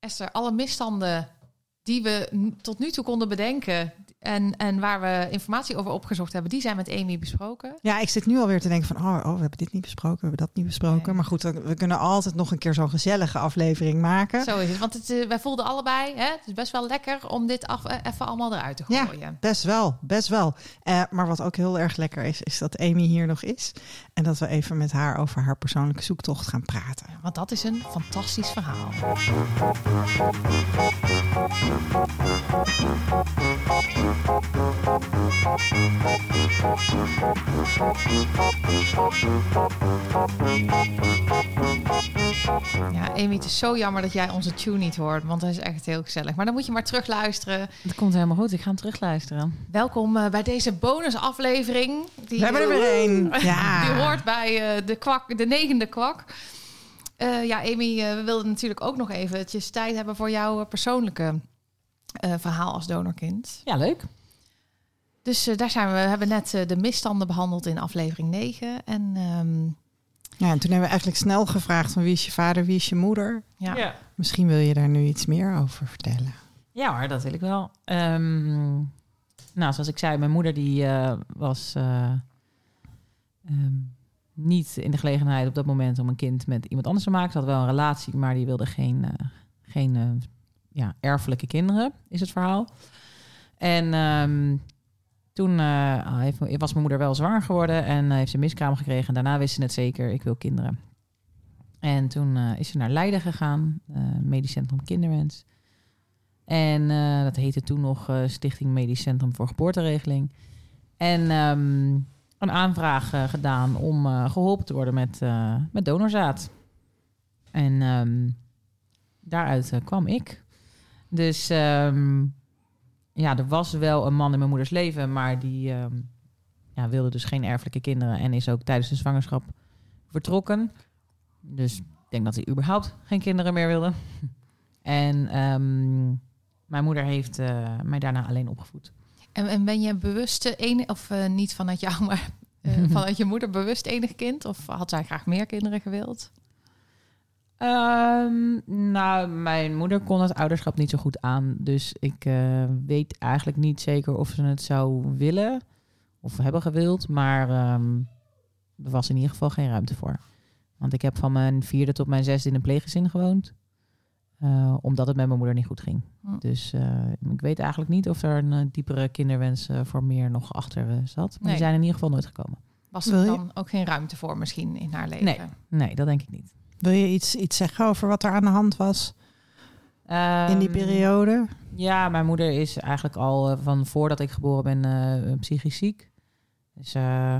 Esther, alle misstanden die we tot nu toe konden bedenken en, en waar we informatie over opgezocht hebben, die zijn met Amy besproken. Ja, ik zit nu alweer te denken van, oh, oh we hebben dit niet besproken, we hebben dat niet besproken. Nee. Maar goed, we kunnen altijd nog een keer zo'n gezellige aflevering maken. Zo is het. Want het, eh, wij voelden allebei, hè, het is best wel lekker om dit af, eh, even allemaal eruit te Ja. gooien. Best wel, best wel. Eh, maar wat ook heel erg lekker is, is dat Amy hier nog is. En dat we even met haar over haar persoonlijke zoektocht gaan praten. Want dat is een fantastisch verhaal. Ja, Amy, het is zo jammer dat jij onze tune niet hoort, want hij is echt heel gezellig. Maar dan moet je maar terug luisteren. Dat komt helemaal goed. Ik ga hem terugluisteren. Welkom eh, bij deze bonusaflevering. Die, We hebben er weer één. Die Ja. hoort bij eh, de, kwak, de negende kwak. Eh, ja, Amy, we wilden natuurlijk ook nog eventjes tijd hebben voor jouw persoonlijke eh, verhaal als donorkind. Ja, leuk. Dus eh, daar zijn we. We hebben net eh, de misstanden behandeld in aflevering 9. En ehm, Ja, en toen hebben we eigenlijk snel gevraagd van wie is je vader, wie is je moeder? ja, Ja. Misschien wil je daar nu iets meer over vertellen. Ja hoor, dat wil ik wel. Ehm, nou, zoals ik zei, mijn moeder die eh, was eh, ehm, niet in de gelegenheid op dat moment om een kind met iemand anders te maken. Ze had wel een relatie, maar die wilde geen, eh, geen eh, ja, erfelijke kinderen, is het verhaal. En ehm, toen eh, heeft, was mijn moeder wel zwanger geworden en eh, heeft ze een miskraam gekregen. En daarna wist ze het zeker, ik wil kinderen. En toen eh, is ze naar Leiden gegaan, eh, Medisch Centrum Kinderwens. En dat heette toen nog Stichting Medisch Centrum voor Geboorteregeling. En ehm, een aanvraag gedaan om eh, geholpen te worden met, met donorzaad. En ehm, daaruit kwam ik. Dus ehm, ja, er was wel een man in mijn moeders leven, maar die ehm, ja, wilde dus geen erfelijke kinderen en is ook tijdens de zwangerschap vertrokken. Dus ik denk dat hij überhaupt geen kinderen meer wilde. En ehm, mijn moeder heeft eh, mij daarna alleen opgevoed. En, en ben je bewust de ene, of eh, niet vanuit jou, maar eh, vanuit je moeder bewust enig kind? Of had zij graag meer kinderen gewild? Ehm, nou, mijn moeder kon het ouderschap niet zo goed aan. Dus ik eh, weet eigenlijk niet zeker of ze het zou willen of hebben gewild. Maar ehm, er was in ieder geval geen ruimte voor. Want ik heb van mijn vierde tot mijn zesde in een pleeggezin gewoond. eh, omdat het met mijn moeder niet goed ging. Hm. Dus eh, ik weet eigenlijk niet of er een diepere kinderwens voor meer nog achter zat. Maar Nee. die zijn in ieder geval nooit gekomen. Was er dan ook geen ruimte voor misschien in haar leven? Nee. Nee, dat denk ik niet. Wil je iets, iets zeggen over wat er aan de hand was in die Ehm, periode? Ja, mijn moeder is eigenlijk al eh, van voordat ik geboren ben eh, psychisch ziek. Dus eh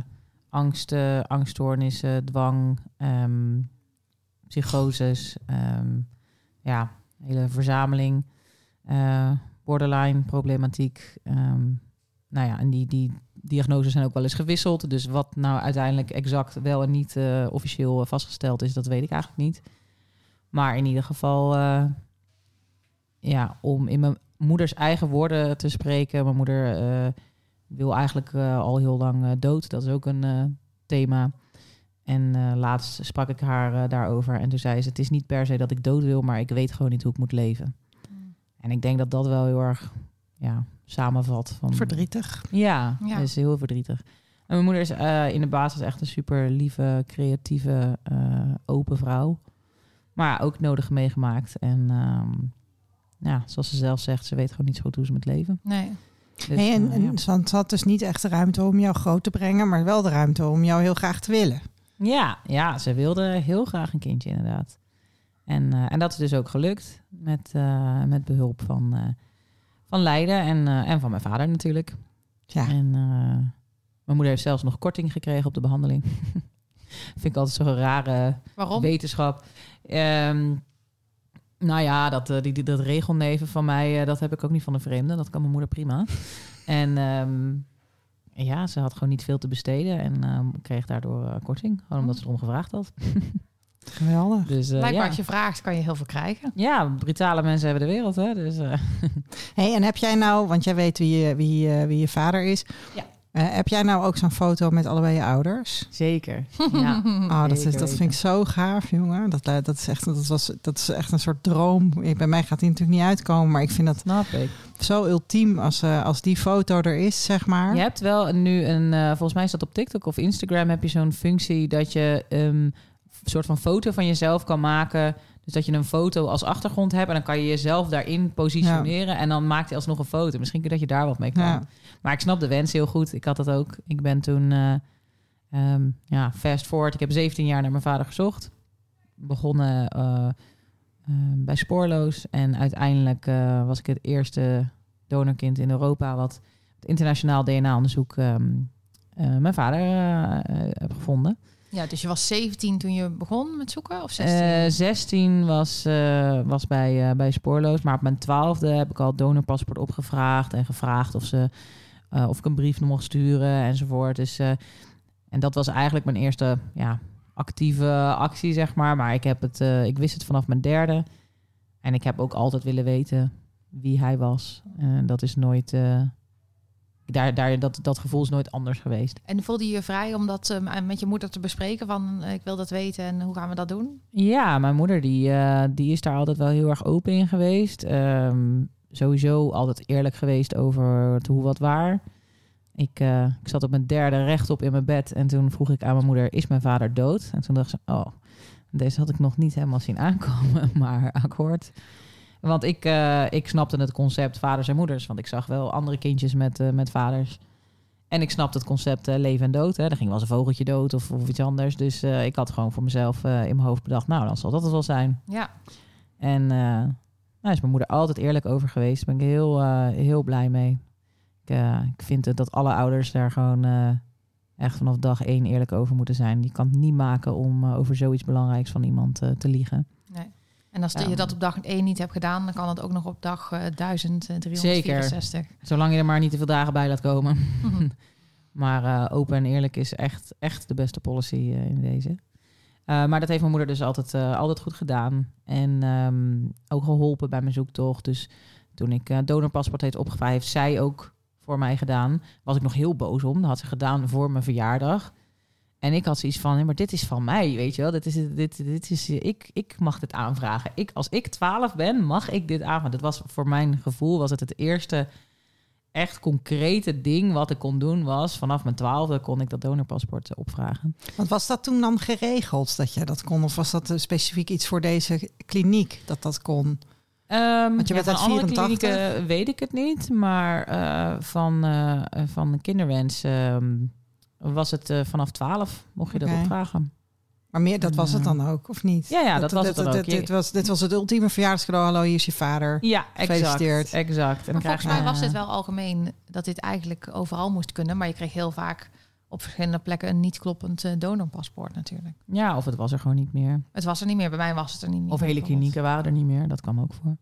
angst, eh, angststoornissen, dwang, ehm, psychoses, ehm, ja, hele verzameling, borderline problematiek. nou ja, en die, die diagnoses zijn ook wel eens gewisseld. Dus wat nou uiteindelijk exact wel en niet eh, officieel eh, vastgesteld is, dat weet ik eigenlijk niet. Maar in ieder geval, eh, ja, om in mijn moeders eigen woorden te spreken. Mijn moeder wil eigenlijk al heel lang dood. Dat is ook een thema. En laatst sprak ik haar daarover. En toen zei ze: Het is niet per se dat ik dood wil, maar ik weet gewoon niet hoe ik moet leven. Mm. En ik denk dat dat wel heel erg ja, samenvat. Van, Verdrietig. Ja, Ja. is heel verdrietig. En mijn moeder is eh, in de basis echt een super lieve, creatieve, eh, open vrouw. Maar ja, ook nodig meegemaakt. En ehm, ja, zoals ze zelf zegt, ze weet gewoon niet zo goed hoe ze moet leven. Nee. Dus, hey, en, en ja. ze had dus niet echt de ruimte om jou groot te brengen, maar wel de ruimte om jou heel graag te willen. Ja, ja, ze wilde heel graag een kindje inderdaad. En, eh, en dat is dus ook gelukt met, eh, met behulp van, eh, van Leiden en, eh, en van mijn vader natuurlijk. Ja, En eh, mijn moeder heeft zelfs nog korting gekregen op de behandeling. Vind ik altijd zo'n rare Waarom? wetenschap. Ehm, nou ja, dat, eh, die, die, dat regelneven van mij, dat heb ik ook niet van een vreemde. Dat kan mijn moeder prima. En ehm, ja, ze had gewoon niet veel te besteden en ehm, kreeg daardoor korting. Gewoon omdat ze erom gevraagd had. geweldig. Dus eh, Blijkbaar ja. als je vraagt, kan je heel veel krijgen. ja, brutale mensen hebben de wereld. Hè? Dus, eh, Hey, en heb jij nou, want jij weet wie je, wie, eh, wie je vader is. Ja. Heb jij nou ook zo'n foto met allebei je ouders? Zeker. Ja. Oh, dat, is, dat vind ik zo gaaf, jongen. Dat, dat, is echt, dat, was, dat is echt een soort droom. Ik- Bij mij gaat die natuurlijk niet uitkomen, maar ik vind dat Snap ik. zo ultiem als, eh, als die foto er is, zeg maar. Je hebt wel nu een, eh, volgens mij is dat op TikTok of Instagram, heb je zo'n functie dat je ehm, soort van foto van jezelf kan maken. Dus dat je een foto als achtergrond hebt en dan kan je jezelf daarin positioneren en dan maakt hij alsnog een foto. Misschien dat je daar wat mee kan. Ja. Maar ik snap de wens heel goed. Ik had dat ook. Ik ben toen, eh, ehm, ja, fast forward. Ik heb 17 jaar naar mijn vader gezocht. Begonnen eh, eh, bij Spoorloos. En uiteindelijk was ik het eerste donorkind in Europa... wat het internationaal DNA-onderzoek ehm, eh, mijn vader heb gevonden. Ja, dus je was 17 toen je begon met zoeken? Of 16? Eh 16 was, eh, was bij, eh, bij Spoorloos. Maar op mijn twaalfde heb ik al donorpaspoort opgevraagd. En gevraagd of, ze, eh, of ik een brief mocht sturen enzovoort. Dus, eh, en dat was eigenlijk mijn eerste ja, actieve actie, zeg maar. Maar ik, heb het, eh, ik wist het vanaf mijn derde. En ik heb ook altijd willen weten wie hij was. En dat is nooit... daar, daar, dat, dat gevoel is nooit anders geweest. En voelde je je vrij om dat eh, met je moeder te bespreken? Van eh, ik wil dat weten en hoe gaan we dat doen? Ja, mijn moeder die, eh, die is daar altijd wel heel erg open in geweest. Ehm, sowieso altijd eerlijk geweest over het hoe wat waar. Ik, ik zat op mijn derde rechtop in mijn bed en toen vroeg ik aan mijn moeder, is mijn vader dood? En toen dacht ze, oh, deze had ik nog niet helemaal zien aankomen, maar akkoord. Want ik, eh, ik snapte het concept vaders en moeders, want ik zag wel andere kindjes met, eh, met vaders. En ik snapte het concept eh, leven en dood. Hè. Er ging wel eens een vogeltje dood of, of iets anders. Dus ik had gewoon voor mezelf in mijn hoofd bedacht... nou, dan zal dat het wel zijn. Ja, En daar is mijn moeder altijd eerlijk over geweest. Daar ben ik heel, heel blij mee. Ik, ik vind het dat alle ouders daar gewoon echt vanaf dag één eerlijk over moeten zijn. Je kan het niet maken om over zoiets belangrijks van iemand te liegen. En als je dat op dag 1 niet hebt gedaan, dan kan het ook nog op dag eh 1364. Zolang je er maar niet te veel dagen bij laat komen. Maar eh, open en eerlijk is echt, echt de beste policy in deze. Maar dat heeft mijn moeder dus altijd, altijd goed gedaan. En ehm, ook geholpen bij mijn zoektocht. Dus toen ik uh, donorpaspoort heeft opgevraagd, heeft zij ook voor mij gedaan. Was ik nog heel boos om. Dat had ze gedaan voor mijn verjaardag. En ik had zoiets van, maar dit is van mij, weet je wel. Dit is, dit, dit is, ik, ik mag dit aanvragen. Ik, als ik 12 ben, mag ik dit aanvragen. Dat was voor mijn gevoel, was het het eerste echt concrete ding wat ik kon doen was... vanaf mijn twaalfde kon ik dat donorpaspoort eh, opvragen. Want was dat toen dan geregeld dat je dat kon? Of was dat eh, specifiek iets voor deze kliniek dat dat kon? Ehm Want je ja, bent van uit andere 84? klinieken weet ik het niet. Maar eh, van, eh, van kinderwens ehm, was het eh, vanaf 12 mocht je dat opvragen. Maar meer, dat was het Ja. dan ook, of niet? Ja, ja, dat was het dan ook. Dit, was, dit was het ultieme verjaardagscadeau. Hallo, hier is je vader. Ja, exact. Gefeliciteerd. exact. En Maar volgens mij was dit eh, wel algemeen dat dit eigenlijk overal moest kunnen. Maar je kreeg heel vaak op verschillende plekken een niet kloppend eh, donorpaspoort natuurlijk. Ja, of het was er gewoon niet meer. Het was er niet meer. Bij mij was het er niet meer. Of hele klinieken waren er niet meer. Dat kwam ook voor.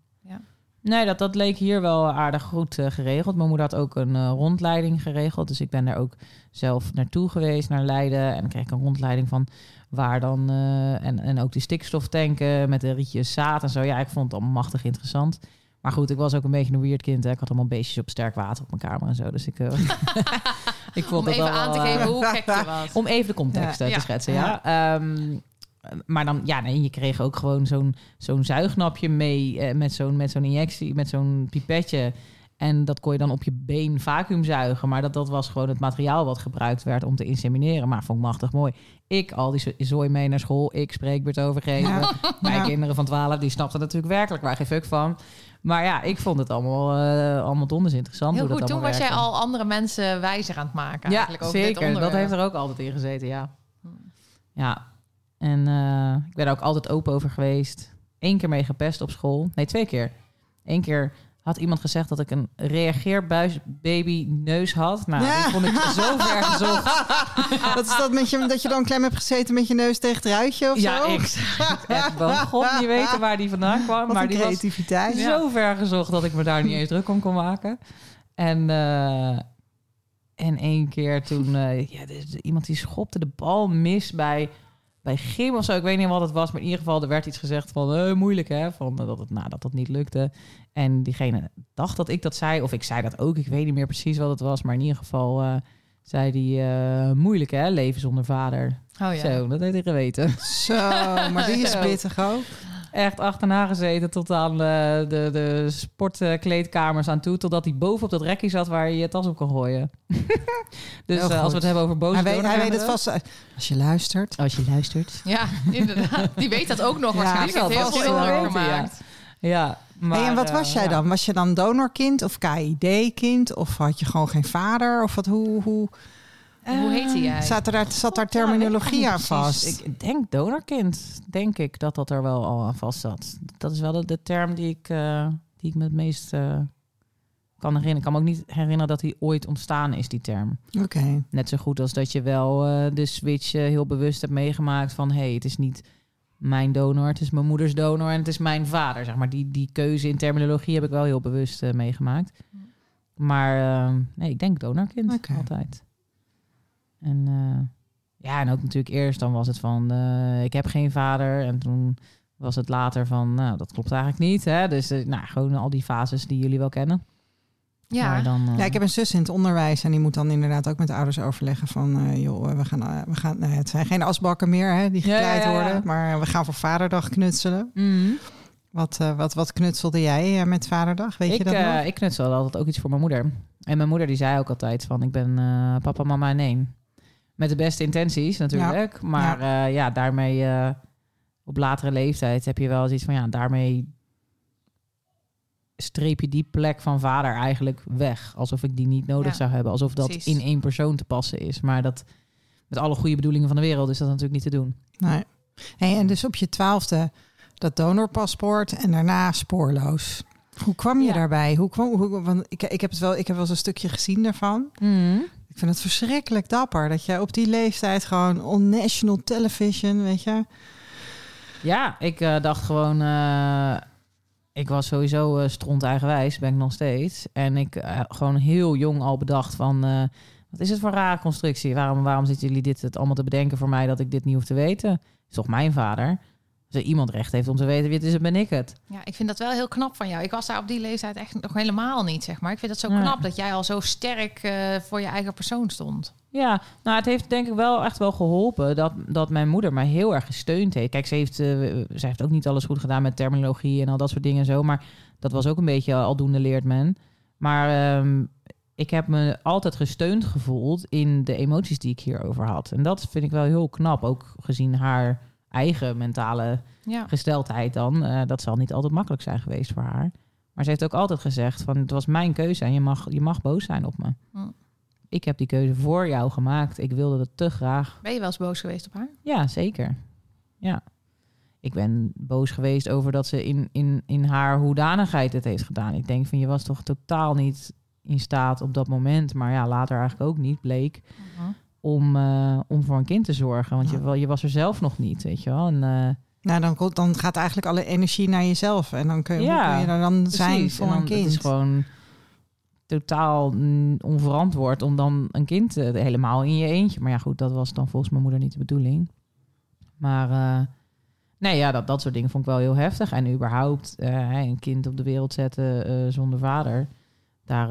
Nee, dat, dat leek hier wel aardig goed eh, geregeld. Mijn moeder had ook een eh, rondleiding geregeld. Dus ik ben daar ook zelf naartoe geweest, naar Leiden. En dan kreeg ik een rondleiding van waar dan... eh, en, en ook die stikstoftanken met de rietjes zaad en zo. Ja, ik vond het allemaal machtig interessant. Maar goed, ik was ook een beetje een weird kind. Hè. Ik had allemaal beestjes op sterk water op mijn kamer en zo. Dus ik, ik vond Om het even wel, aan te geven hoe gek je was. om even de context Ja. te Ja. schetsen, ja. Ehm, maar dan, ja, nee, je kreeg ook gewoon zo'n zo'n zuignapje mee eh, met zo'n met zo'n injectie, met zo'n pipetje. En dat kon je dan op je been vacuüm zuigen. Maar dat, dat was gewoon het materiaal wat gebruikt werd om te insemineren. Maar vond ik machtig mooi. Ik al die zo- zooi mee naar school. Ik spreekbeurt overgeven. Ja. Mijn Ja. kinderen van 12, die snapten natuurlijk werkelijk waar geen fuck van. Maar ja, ik vond het allemaal, eh allemaal donders interessant. Heel hoe dat goed. Toen was jij al andere mensen wijzer aan het maken. Ja, eigenlijk over dit zeker. Dat heeft er ook altijd in gezeten, ja. Ja. En eh, ik ben er ook altijd open over geweest. Eén keer mee gepest op school. Nee, twee keer. Eén keer had iemand gezegd dat ik een reageerbuis baby neus had. Nou, Ja. die vond ik zo ver gezocht. Wat is dat met je, dat je dan klem hebt gezeten met je neus tegen het ruitje of Ja, zo? ik echt wel god niet weten waar die vandaan kwam. Wat maar die was creativiteit. zo ver gezocht dat ik me daar niet eens druk om kon maken. En, eh, en één keer toen... eh, ja, iemand die schopte de bal mis bij, bij gym of zo. Ik weet niet wat het was, maar in ieder geval er werd iets gezegd van... eh, moeilijk hè, van, eh, dat, het, nou, dat dat niet lukte. En diegene dacht dat ik dat zei, of ik zei dat ook. Ik weet niet meer precies wat het was, maar in ieder geval... eh, zei hij, eh, moeilijk hè, leven zonder vader. Oh ja. Zo, dat heeft hij geweten. Zo, maar die is pittig ook. Echt achterna gezeten tot aan de, de, de sportkleedkamers aan toe. Totdat hij boven op dat rekje zat waar je je tas op kan gooien. dus eh, als we het hebben over boze Hij weet, hij weet het vast. eh, Als je luistert. Als je luistert. Ja, inderdaad. Die weet dat ook nog Ja, waarschijnlijk. die Heeft heel veel weten, ja. gemaakt. Ja, maar... hey, en wat was eh, jij ja. dan? Was je dan donorkind of KID-kind? Of had je gewoon geen vader? Of wat, hoe, hoe Hoe heette jij? zat, er daar, zat daar ik terminologie aan vast? Ik denk donorkind, denk ik dat dat er wel al aan vast zat. Dat is wel de, de term die ik, eh, die ik me het meest eh, kan herinneren. Ik kan me ook niet herinneren dat die ooit ontstaan is, die term. Oké. Net zo goed als dat je wel eh, de switch eh, heel bewust hebt meegemaakt van... hé, hey, het is niet mijn donor, het is mijn moeders donor en het is mijn vader. Zeg maar. die, die keuze in terminologie heb ik wel heel bewust eh, meegemaakt. Maar eh, nee, ik denk donorkind altijd. En eh, ja, en ook natuurlijk eerst dan was het van... eh, ik heb geen vader en toen was het later van... nou, dat klopt eigenlijk niet. Hè? Dus eh, nou, gewoon al die fases die jullie wel kennen. Ja, dan, Ja, ik heb een zus in het onderwijs en die moet dan inderdaad ook met de ouders overleggen van, joh, we gaan, we gaan, nou ja, het zijn geen asbakken meer hè, die ja, gekleid ja, ja. worden, maar we gaan voor Vaderdag knutselen. mhm. Wat, wat, wat knutselde jij met Vaderdag? Weet je ik, dat eh, nog? ik knutsel altijd ook iets voor mijn moeder. En mijn moeder die zei ook altijd van... ik ben papa, mama en één. Met de beste intenties natuurlijk. Maar ja, ja daarmee... eh, op latere leeftijd heb je wel eens iets van... ja, daarmee streep je die plek van vader eigenlijk weg. Alsof ik die niet nodig Ja, zou hebben. Alsof dat precies. in één persoon te passen is. Maar dat met alle goede bedoelingen van de wereld... is dat natuurlijk niet te doen. Nee. Hey, en dus op je twaalfde dat donorpaspoort en daarna spoorloos. Hoe kwam je Ja. daarbij? Hoe kwam, hoe, want ik, ik, heb het wel, ik heb wel eens een stukje gezien daarvan. Ik vind het verschrikkelijk dapper dat je op die leeftijd gewoon on national television, weet je. Ja, ik eh, dacht gewoon... eh, ik was sowieso eh stront eigenwijs, ben ik nog steeds. En ik gewoon heel jong al bedacht van... wat is het voor rare constructie? Waarom, waarom zitten jullie dit het allemaal te bedenken voor mij... dat ik dit niet hoef te weten? is toch mijn vader? Als er iemand recht heeft om te weten wie het is, dan ben ik het. Ja, ik vind dat wel heel knap van jou. Ik was daar op die leeftijd echt nog helemaal niet, zeg maar. Ik vind het zo Ja. knap dat jij al zo sterk eh, voor je eigen persoon stond. Ja, nou, het heeft denk ik wel echt wel geholpen dat, dat mijn moeder mij heel erg gesteund heeft. Kijk, ze heeft, eh, ze heeft ook niet alles goed gedaan met terminologie en al dat soort dingen en zo. Maar dat was ook een beetje aldoende leert men. Maar ehm, ik heb me altijd gesteund gevoeld in de emoties die ik hierover had. En dat vind ik wel heel knap, ook gezien haar eigen mentale Ja, gesteldheid dan. Eh, dat zal niet altijd makkelijk zijn geweest voor haar. Maar ze heeft ook altijd gezegd van het was mijn keuze en je mag, je mag boos zijn op me. Hm. Ik heb die keuze voor jou gemaakt. Ik wilde het te graag. ben je wel eens boos geweest op haar? Ja, zeker. Ja. Ik ben boos geweest over dat ze in, in, in haar hoedanigheid het heeft gedaan. Ik denk van je was toch totaal niet in staat op dat moment, maar ja, later eigenlijk ook niet, bleek, om, eh, om voor een kind te zorgen. Want je, Ja. wel- je was er zelf nog niet, weet je wel. En, eh, Nou, dan, komt- dan gaat eigenlijk alle energie naar jezelf. En dan kun je, Ja, kun je er dan zijn voor dan- een kind. Het is gewoon totaal mm, onverantwoord om dan een kind eh, helemaal in je eentje. Maar ja, goed, dat was dan volgens mijn moeder niet de bedoeling. Maar nee, ja, dat, dat soort dingen vond ik wel heel heftig. En überhaupt een kind op de wereld zetten zonder vader, daar,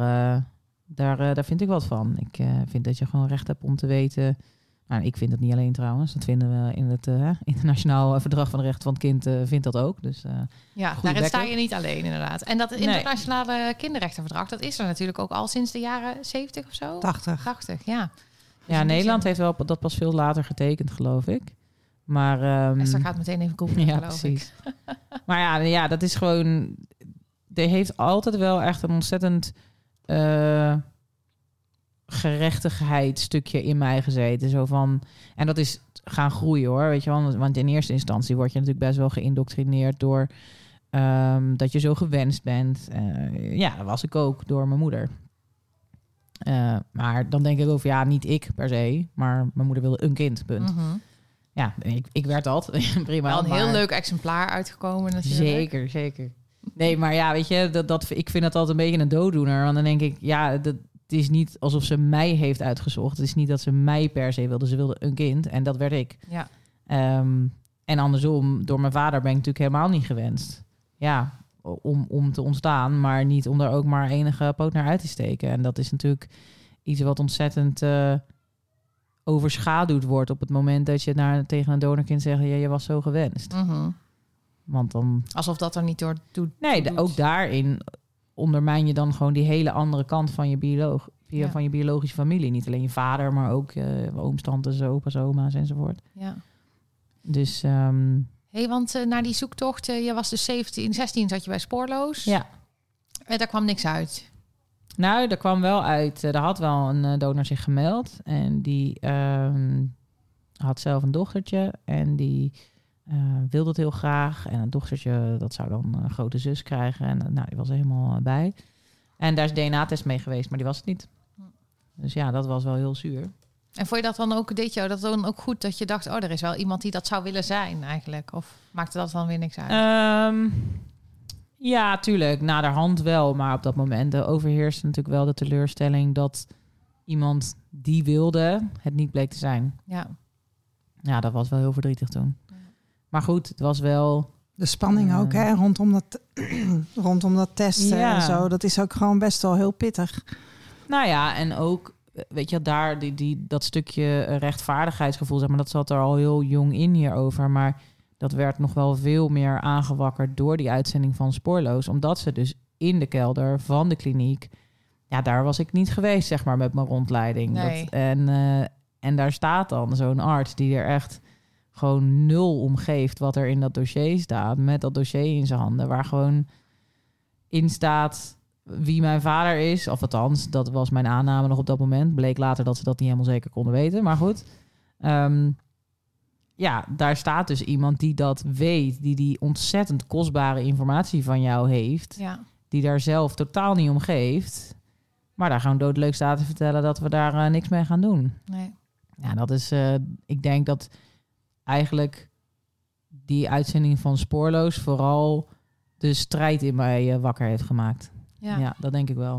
daar, eh, daar vind ik wat van. Ik eh, vind dat je gewoon recht hebt om te weten. Nou, ik vind het niet alleen trouwens. Dat vinden we in het eh, internationaal verdrag van de rechten van het kind. eh, vindt dat ook. Dus eh, Ja, daarin sta je niet alleen inderdaad. En dat Nee. internationale kinderrechtenverdrag, dat is er natuurlijk ook al sinds de jaren 70 of zo? 80. 80, ja. Dus Ja, die Nederland heeft wel dat pas veel later getekend, geloof ik. Maar, ehm, Esther gaat meteen even googlen, ja, precies. maar ja, ja, dat is gewoon. Er heeft altijd wel echt een ontzettend eh gerechtigheid stukje in mij gezeten. Zo van, en dat is gaan groeien hoor. Weet je wel, want in eerste instantie word je natuurlijk best wel geïndoctrineerd door ehm, dat je zo gewenst bent. Eh, ja, dat was ik ook door mijn moeder. Eh, maar dan denk ik over, ja, niet ik per se, maar mijn moeder wilde een kind, punt. Mhm. Ja, ik, ik werd dat. Prima. Wel een maar- heel leuk exemplaar uitgekomen natuurlijk. Zeker, zeker. Nee, maar ja, weet je, dat, dat, ik vind dat altijd een beetje een dooddoener. Want dan denk ik, ja, dat, het is niet alsof ze mij heeft uitgezocht. Het is niet dat ze mij per se wilde. Ze wilde een kind en dat werd ik. Ja. Ehm, en andersom, door mijn vader ben ik natuurlijk helemaal niet gewenst. Ja, om, om te ontstaan, maar niet om daar ook maar enige poot naar uit te steken. En dat is natuurlijk iets wat ontzettend eh, overschaduwd wordt op het moment dat je naar, tegen een donorkind zegt, ja, je was zo gewenst. Mhm. Want dan, Alsof dat er niet door doet. nee, doet. ook daarin ondermijn je dan gewoon die hele andere kant van je, bioloog, Ja. van je biologische familie. Niet alleen je vader, maar ook je ooms, tantes, opa's, oma's enzovoort. Ja. Dus ehm, hey, want eh, na die zoektocht, eh, je was dus 17, 16 zat je bij Spoorloos. ja, En daar kwam niks uit. Nou, er kwam wel uit. eh, Er had wel een eh, donor zich gemeld. En die ehm, had zelf een dochtertje. En die eh, wilde het heel graag. En een dochtertje, dat zou dan een grote zus krijgen. En eh, nou, die was er helemaal eh, bij. En daar is DNA-test mee geweest, maar die was het niet. Dus ja, dat was wel heel zuur. En vond je dat dan ook, deed jou dat dan ook goed dat je dacht, oh, er is wel iemand die dat zou willen zijn eigenlijk? Of maakte dat dan weer niks uit? Ehm, ja, tuurlijk. Naderhand wel. Maar op dat moment overheerste natuurlijk wel de teleurstelling... dat iemand die wilde het niet bleek te zijn. ja. Ja, dat was wel heel verdrietig toen. Maar goed, het was wel... De spanning ook, hè, rondom dat, rondom dat testen Ja. en zo. Dat is ook gewoon best wel heel pittig. Nou ja, en ook, eh, weet je, daar die, die, dat stukje eh, rechtvaardigheidsgevoel, zeg maar, dat zat er al heel jong in hierover. Maar dat werd nog wel veel meer aangewakkerd door die uitzending van Spoorloos. Omdat ze dus in de kelder van de kliniek, ja, daar was ik niet geweest, zeg maar, met mijn rondleiding. Nee. Dat, en, eh, en daar staat dan zo'n arts die er echt gewoon nul om geeft wat er in dat dossier staat. Met dat dossier in zijn handen, waar gewoon in staat wie mijn vader is. Of althans, dat was mijn aanname nog op dat moment. Bleek later dat ze dat niet helemaal zeker konden weten. Maar goed. Ehm, ja, daar staat dus iemand die dat weet. Die die ontzettend kostbare informatie van jou heeft. ja. Die daar zelf totaal niet om geeft. Maar daar gewoon doodleuk staat te vertellen dat we daar eh, niks mee gaan doen. Nee. Ja, dat is. eh, ik denk dat eigenlijk die uitzending van Spoorloos vooral de strijd in mij eh, wakker heeft gemaakt. Ja. Ja. dat denk ik wel.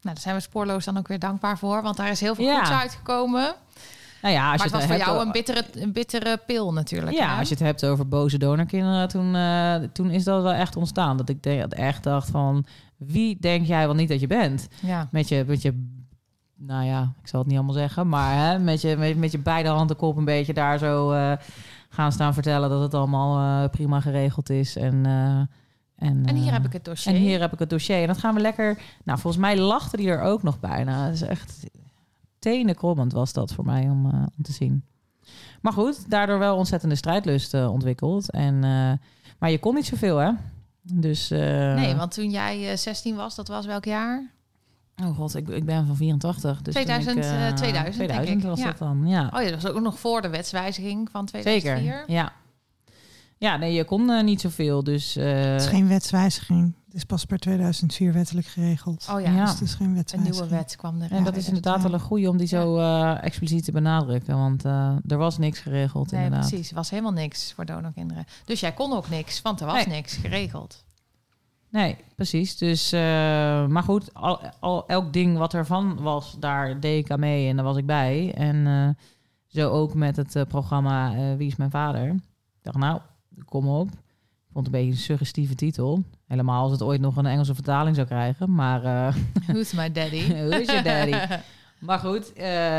Nou, daar zijn we spoorloos dan ook weer dankbaar voor, want daar is heel veel Ja. goeds uitgekomen. Nou ja, als maar je het was voor jou een bittere, een bittere pil natuurlijk. Ja, hè? als je het hebt over boze donorkinderen, toen, eh, toen is dat wel echt ontstaan. Dat ik de- echt dacht van, wie denk jij wel niet dat je bent? Ja. Met je, met je nou ja, ik zal het niet allemaal zeggen, maar hè, met, je, met, met je beide handen kop een beetje daar zo eh, gaan staan vertellen dat het allemaal eh, prima geregeld is. En, eh, en, En hier heb ik het dossier. En hier heb ik het dossier. En dat gaan we lekker. Nou, volgens mij lachte die er ook nog bijna. Het is echt tenenkrommend was dat voor mij om, om te zien. Maar goed, daardoor wel ontzettende strijdlust ontwikkeld. En, maar je kon niet zoveel, hè? Dus. Nee, want toen jij eh, 16 was, dat was welk jaar? Oh god, ik, ik ben van 84. Dus toen 2000, ik, 2000, denk 2000 ik. was Ja. dat dan, ja. Oh ja, dat was ook nog voor de wetswijziging van 2004. Zeker, ja. Ja, nee, je kon eh, niet zoveel. Dus eh, Het is geen wetswijziging. Het is pas per 2004 wettelijk geregeld. Oh ja, Ja. Dus het is geen een wetswijziging. nieuwe wet kwam er. en dat is inderdaad wel een goede om die zo eh, expliciet te benadrukken. Want eh, er was niks geregeld, Nee, inderdaad. precies. Er was helemaal niks voor donorkinderen. Dus jij kon ook niks, want er was Nee. niks geregeld. Nee, precies. Dus, eh, maar goed, al, al, elk ding wat ervan was, daar deed ik aan mee en daar was ik bij. En eh, zo ook met het eh, programma Wie is mijn vader? Ik dacht, nou, kom op. Ik vond het een beetje een suggestieve titel. Helemaal als het ooit nog een Engelse vertaling zou krijgen. Maar Who's my daddy? Who's your daddy? Maar goed,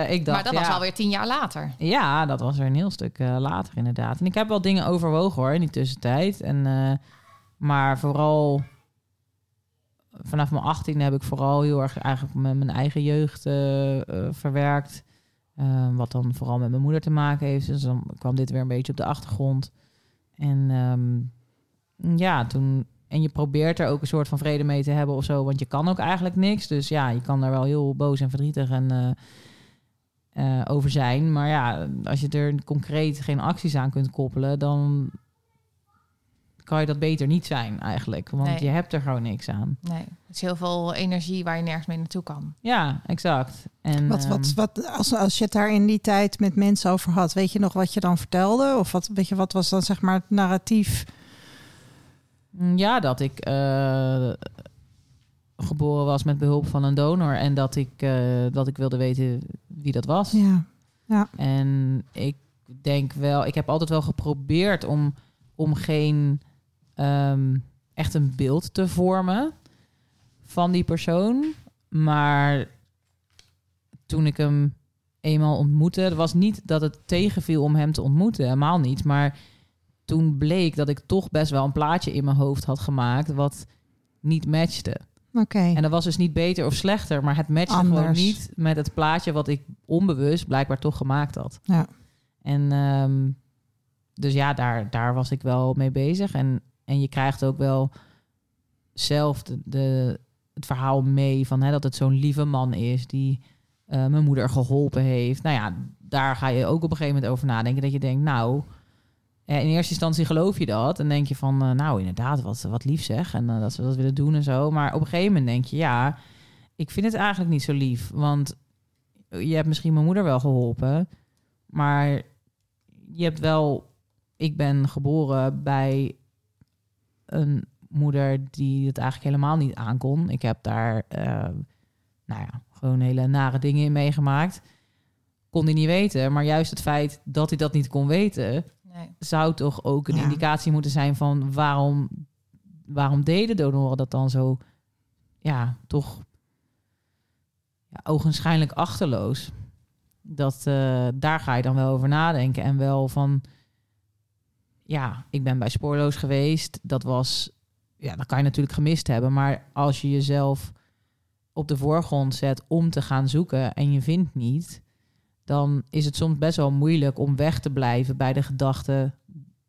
ik dacht, maar dat was ja, alweer tien jaar later. Ja, dat was er een heel stuk later inderdaad. En ik heb wel dingen overwogen hoor in die tussentijd. En, maar vooral vanaf mijn 18 heb ik vooral heel erg eigenlijk met mijn eigen jeugd eh, eh, verwerkt. Eh, wat dan vooral met mijn moeder te maken heeft. Dus dan kwam dit weer een beetje op de achtergrond. En ehm, ja, toen. En je probeert er ook een soort van vrede mee te hebben of zo. Want je kan ook eigenlijk niks. Dus ja, je kan daar wel heel boos en verdrietig en eh, over zijn. Maar ja, als je er concreet geen acties aan kunt koppelen, dan kan je dat beter niet zijn eigenlijk. Want Nee. je hebt er gewoon niks aan. Nee, het is heel veel energie waar je nergens mee naartoe kan. Ja, exact. En, Wat, wat, ehm, wat, als, als je het daar in die tijd met mensen over had, weet je nog wat je dan vertelde? Of wat, weet je, wat was dan zeg maar het narratief? Mm, Ja, dat ik eh, geboren was met behulp van een donor en dat ik, eh, dat ik wilde weten wie dat was. Ja, En ik denk wel, ik heb altijd wel geprobeerd om, om geen ehm, echt een beeld te vormen van die persoon. Maar toen ik hem eenmaal ontmoette, het was niet dat het tegenviel om hem te ontmoeten, helemaal niet. Maar toen bleek dat ik toch best wel een plaatje in mijn hoofd had gemaakt wat niet matchte. Oké. En dat was dus niet beter of slechter, maar het matchte gewoon niet met het plaatje wat ik onbewust blijkbaar toch gemaakt had. Ja. En ehm, dus ja, daar, daar was ik wel mee bezig. En, en je krijgt ook wel zelf de, het verhaal mee van hè, dat het zo'n lieve man is die eh, mijn moeder geholpen heeft. Nou ja, daar ga je ook op een gegeven moment over nadenken. Dat je denkt, nou, eh, in eerste instantie geloof je dat. En denk je van, eh, nou inderdaad, wat, wat lief zeg. En dat ze dat willen doen en zo. Maar op een gegeven moment denk je, ja, ik vind het eigenlijk niet zo lief. Want je hebt misschien mijn moeder wel geholpen. Maar je hebt wel... Ik ben geboren bij een moeder die het eigenlijk helemaal niet aankon. Ik heb daar, eh, nou ja, gewoon hele nare dingen in meegemaakt. Kon hij niet weten. Maar juist het feit dat hij dat niet kon weten... Nee. zou toch ook een Ja. indicatie moeten zijn van waarom, waarom deden donoren dat dan zo, ja, toch ja, ogenschijnlijk achterloos. Dat, eh, daar ga je dan wel over nadenken. En wel van, ja, ik ben bij Spoorloos geweest. Dat was, ja, dat kan je natuurlijk gemist hebben. Maar als je jezelf op de voorgrond zet om te gaan zoeken en je vindt niet, dan is het soms best wel moeilijk om weg te blijven bij de gedachte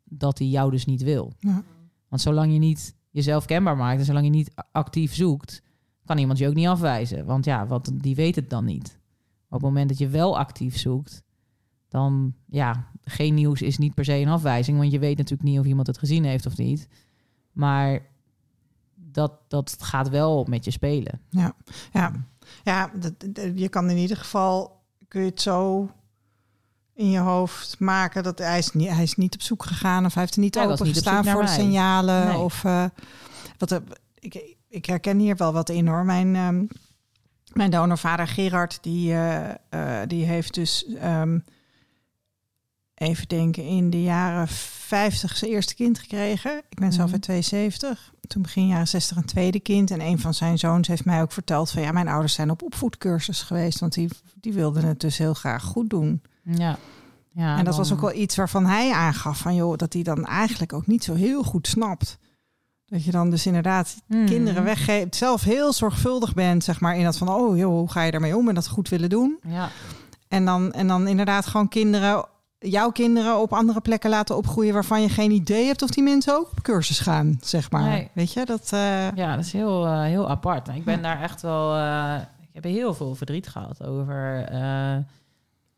dat hij jou dus niet wil. Ja. Want zolang je niet jezelf kenbaar maakt en zolang je niet actief zoekt, kan iemand je ook niet afwijzen. Want ja, wat, die weet het dan niet. Maar op het moment dat je wel actief zoekt, dan ja, geen nieuws is niet per se een afwijzing. Want je weet natuurlijk niet of iemand het gezien heeft of niet. Maar dat, dat gaat wel met je spelen. Ja, ja dat, dat- je kan in ieder geval, kun je het zo in je hoofd maken dat hij is niet, hij is niet op zoek gegaan of hij heeft er niet Hij open niet gestaan voor de signalen. Nee. Of, eh, wat, ik, ik herken hier wel wat in hoor. Mijn, ehm, mijn donorvader Gerard, die, eh, eh, die heeft dus, ehm, even denken, in de jaren 50 zijn eerste kind gekregen. Ik ben zelf Mhm. uit 72. Toen begin jaren 60 een tweede kind. En een van zijn zoons heeft mij ook verteld van ja, mijn ouders zijn op opvoedcursus geweest. Want die, die wilden het dus heel graag goed doen. Ja. ja en dat was ook wel iets waarvan hij aangaf van joh, dat hij dan eigenlijk ook niet zo heel goed snapt. Dat je dan dus inderdaad Hmm. kinderen weggeeft. Zelf heel zorgvuldig bent, zeg maar, in dat van oh joh, hoe ga je daarmee om en dat goed willen doen. Ja. En dan, en dan inderdaad gewoon kinderen, jouw kinderen op andere plekken laten opgroeien waarvan je geen idee hebt of die mensen ook op cursus gaan, zeg maar. Nee. Weet je, dat... eh, Ja, dat is heel, eh, heel apart. Ik ben daar echt wel. eh, ik heb heel veel verdriet gehad over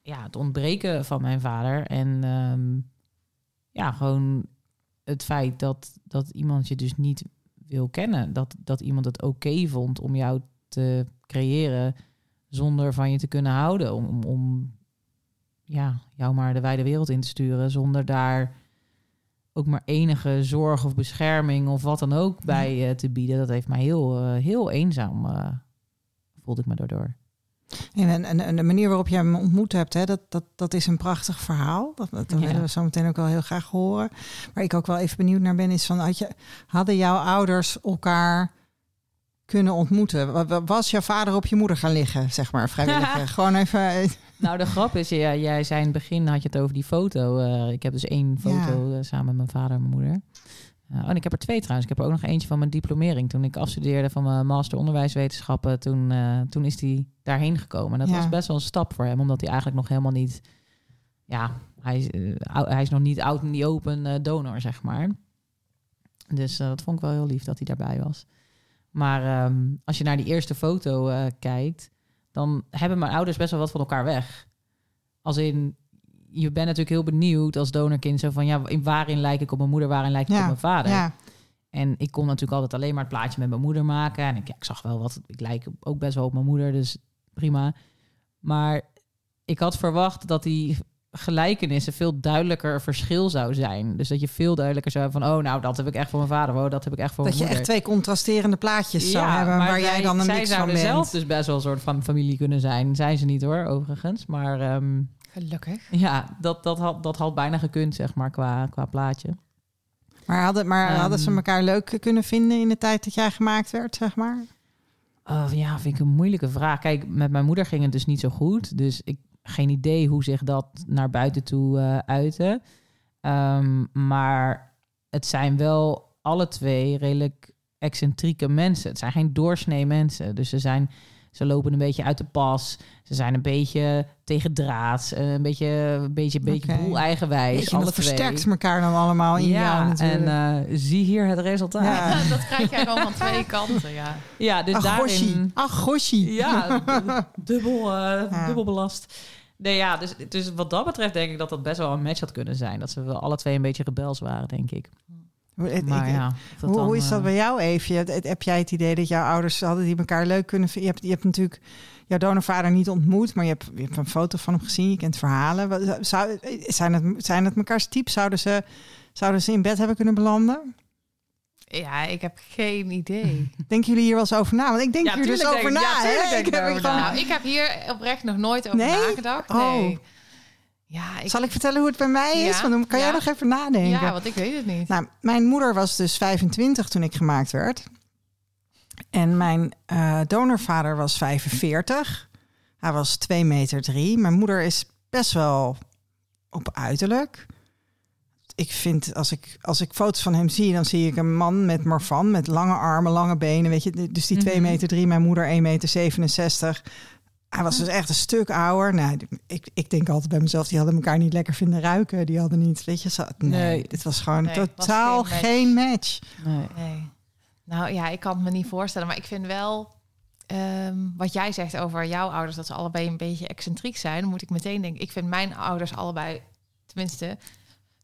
ja, het ontbreken van mijn vader. En ehm, ja, gewoon het feit dat, dat iemand je dus niet wil kennen. Dat, dat iemand het oké vond om jou te creëren zonder van je te kunnen houden. Om, om, om ja, jou maar de wijde wereld in te sturen. Zonder daar ook maar enige zorg of bescherming of wat dan ook bij eh, te bieden. Dat heeft mij heel, eh, heel eenzaam, eh, voelde ik me daardoor. En, en, en de manier waarop je hem ontmoet hebt, hè, dat, dat, dat is een prachtig verhaal. Dat, dat Ja. willen we zo meteen ook wel heel graag horen. Waar ik ook wel even benieuwd naar ben, is van had je, hadden jouw ouders elkaar kunnen ontmoeten? Wa- wa- Was jouw vader op je moeder gaan liggen, zeg maar, vrijwillig? Gewoon even. Nou, de grap is, ja, jij zei in het begin, had je het over die foto. Eh, ik heb dus één foto eh, samen met mijn vader en mijn moeder. Eh, oh, en ik heb er twee trouwens. Ik heb er ook nog eentje van mijn diplomering. Toen ik afstudeerde van mijn master onderwijswetenschappen, toen, toen is hij daarheen gekomen. En dat Ja. was best wel een stap voor hem, omdat hij eigenlijk nog helemaal niet... Ja, hij, is, hij is nog niet out in the open donor, zeg maar. Dus dat vond ik wel heel lief dat hij daarbij was. Maar ehm, als je naar die eerste foto kijkt, dan hebben mijn ouders best wel wat van elkaar weg. Als in, je bent natuurlijk heel benieuwd als donorkind, zo van ja, in waarin lijk ik op mijn moeder, waarin lijk ik Ja, op mijn vader. ja, En ik kon natuurlijk altijd alleen maar het plaatje met mijn moeder maken. En ik, ja, ik zag wel wat, ik lijk ook best wel op mijn moeder, dus prima. Maar ik had verwacht dat die gelijkenissen veel duidelijker verschil zou zijn. Dus dat je veel duidelijker zou hebben van, oh nou, dat heb ik echt voor mijn vader, oh, dat heb ik echt voor dat mijn je moeder. echt twee contrasterende plaatjes zou hebben, waar jij dan een zij mix van zouden bent. zelf dus best wel een soort van familie kunnen zijn. Zijn ze niet hoor, overigens. Maar ehm, Gelukkig. ja, dat, dat, had, dat had bijna gekund, zeg maar, qua, qua plaatje. Maar, hadden, maar Ehm. hadden ze elkaar leuk kunnen vinden in de tijd dat jij gemaakt werd, zeg maar? Oh, ja, vind ik een moeilijke vraag. Kijk, met mijn moeder ging het dus niet zo goed. Dus ik geen idee hoe zich dat naar buiten toe uh, uitte. Ehm, maar het zijn wel alle twee redelijk excentrieke mensen. Het zijn geen doorsnee mensen. Dus ze zijn ze lopen een beetje uit de pas. Ze zijn een beetje tegen draad. Een beetje, een beetje, een beetje okay. boel eigenwijs. Beetje, alle versterkt elkaar dan allemaal in ja, jou en uh, zie hier het resultaat. Ja. dat krijg jij gewoon van twee kanten, ja. Ja, dus Ach, daarin... Ach, goshie. Ja, dubbel, uh, ja. dubbel belast. Nee, ja, dus, dus wat dat betreft denk ik dat dat best wel een match had kunnen zijn. Dat ze wel alle twee een beetje rebels waren, denk ik. Maar ja, hoe, dan, hoe, is dat bij jou, Eefje? Heb jij het idee dat jouw ouders hadden die elkaar leuk kunnen vinden? Je hebt, je hebt natuurlijk jouw donorvader niet ontmoet, maar je hebt, je hebt een foto van hem gezien. Je kent verhalen. Zou, zijn, het, zijn het mekaars type? Zouden ze, zouden ze in bed hebben kunnen belanden? Ja, ik heb geen idee. Denken jullie hier wel eens over na? Want ik denk ja, hier dus over na. Ja, ik, heb gewoon... nou, ik heb hier oprecht nog nooit over nee? nagedacht. Nee. Oh. Ja, ik... Zal ik vertellen hoe het bij mij is? Want dan kan jij nog even nadenken. Ja, want ik weet het niet. Nou, mijn moeder was dus 25 toen ik gemaakt werd. En mijn uh, donorvader was 45. Hij was 2 meter 3. Mijn moeder is best wel op uiterlijk. Ik vind, als ik, als ik foto's van hem zie, dan zie ik een man met morfan, met lange armen, lange benen. Weet je, dus die 2 mhm. meter 3, mijn moeder 1 meter 67. Hij was dus echt een stuk ouder. Nou, ik, ik denk altijd bij mezelf, die hadden elkaar niet lekker vinden ruiken. Die hadden niet, weet je, zo, nee, nee, dit was gewoon totaal geen match. Nee. nee. Nou ja, ik kan het me niet voorstellen, maar ik vind wel um, wat jij zegt over jouw ouders, dat ze allebei een beetje excentriek zijn, dan moet ik meteen denken. Ik vind mijn ouders allebei, tenminste,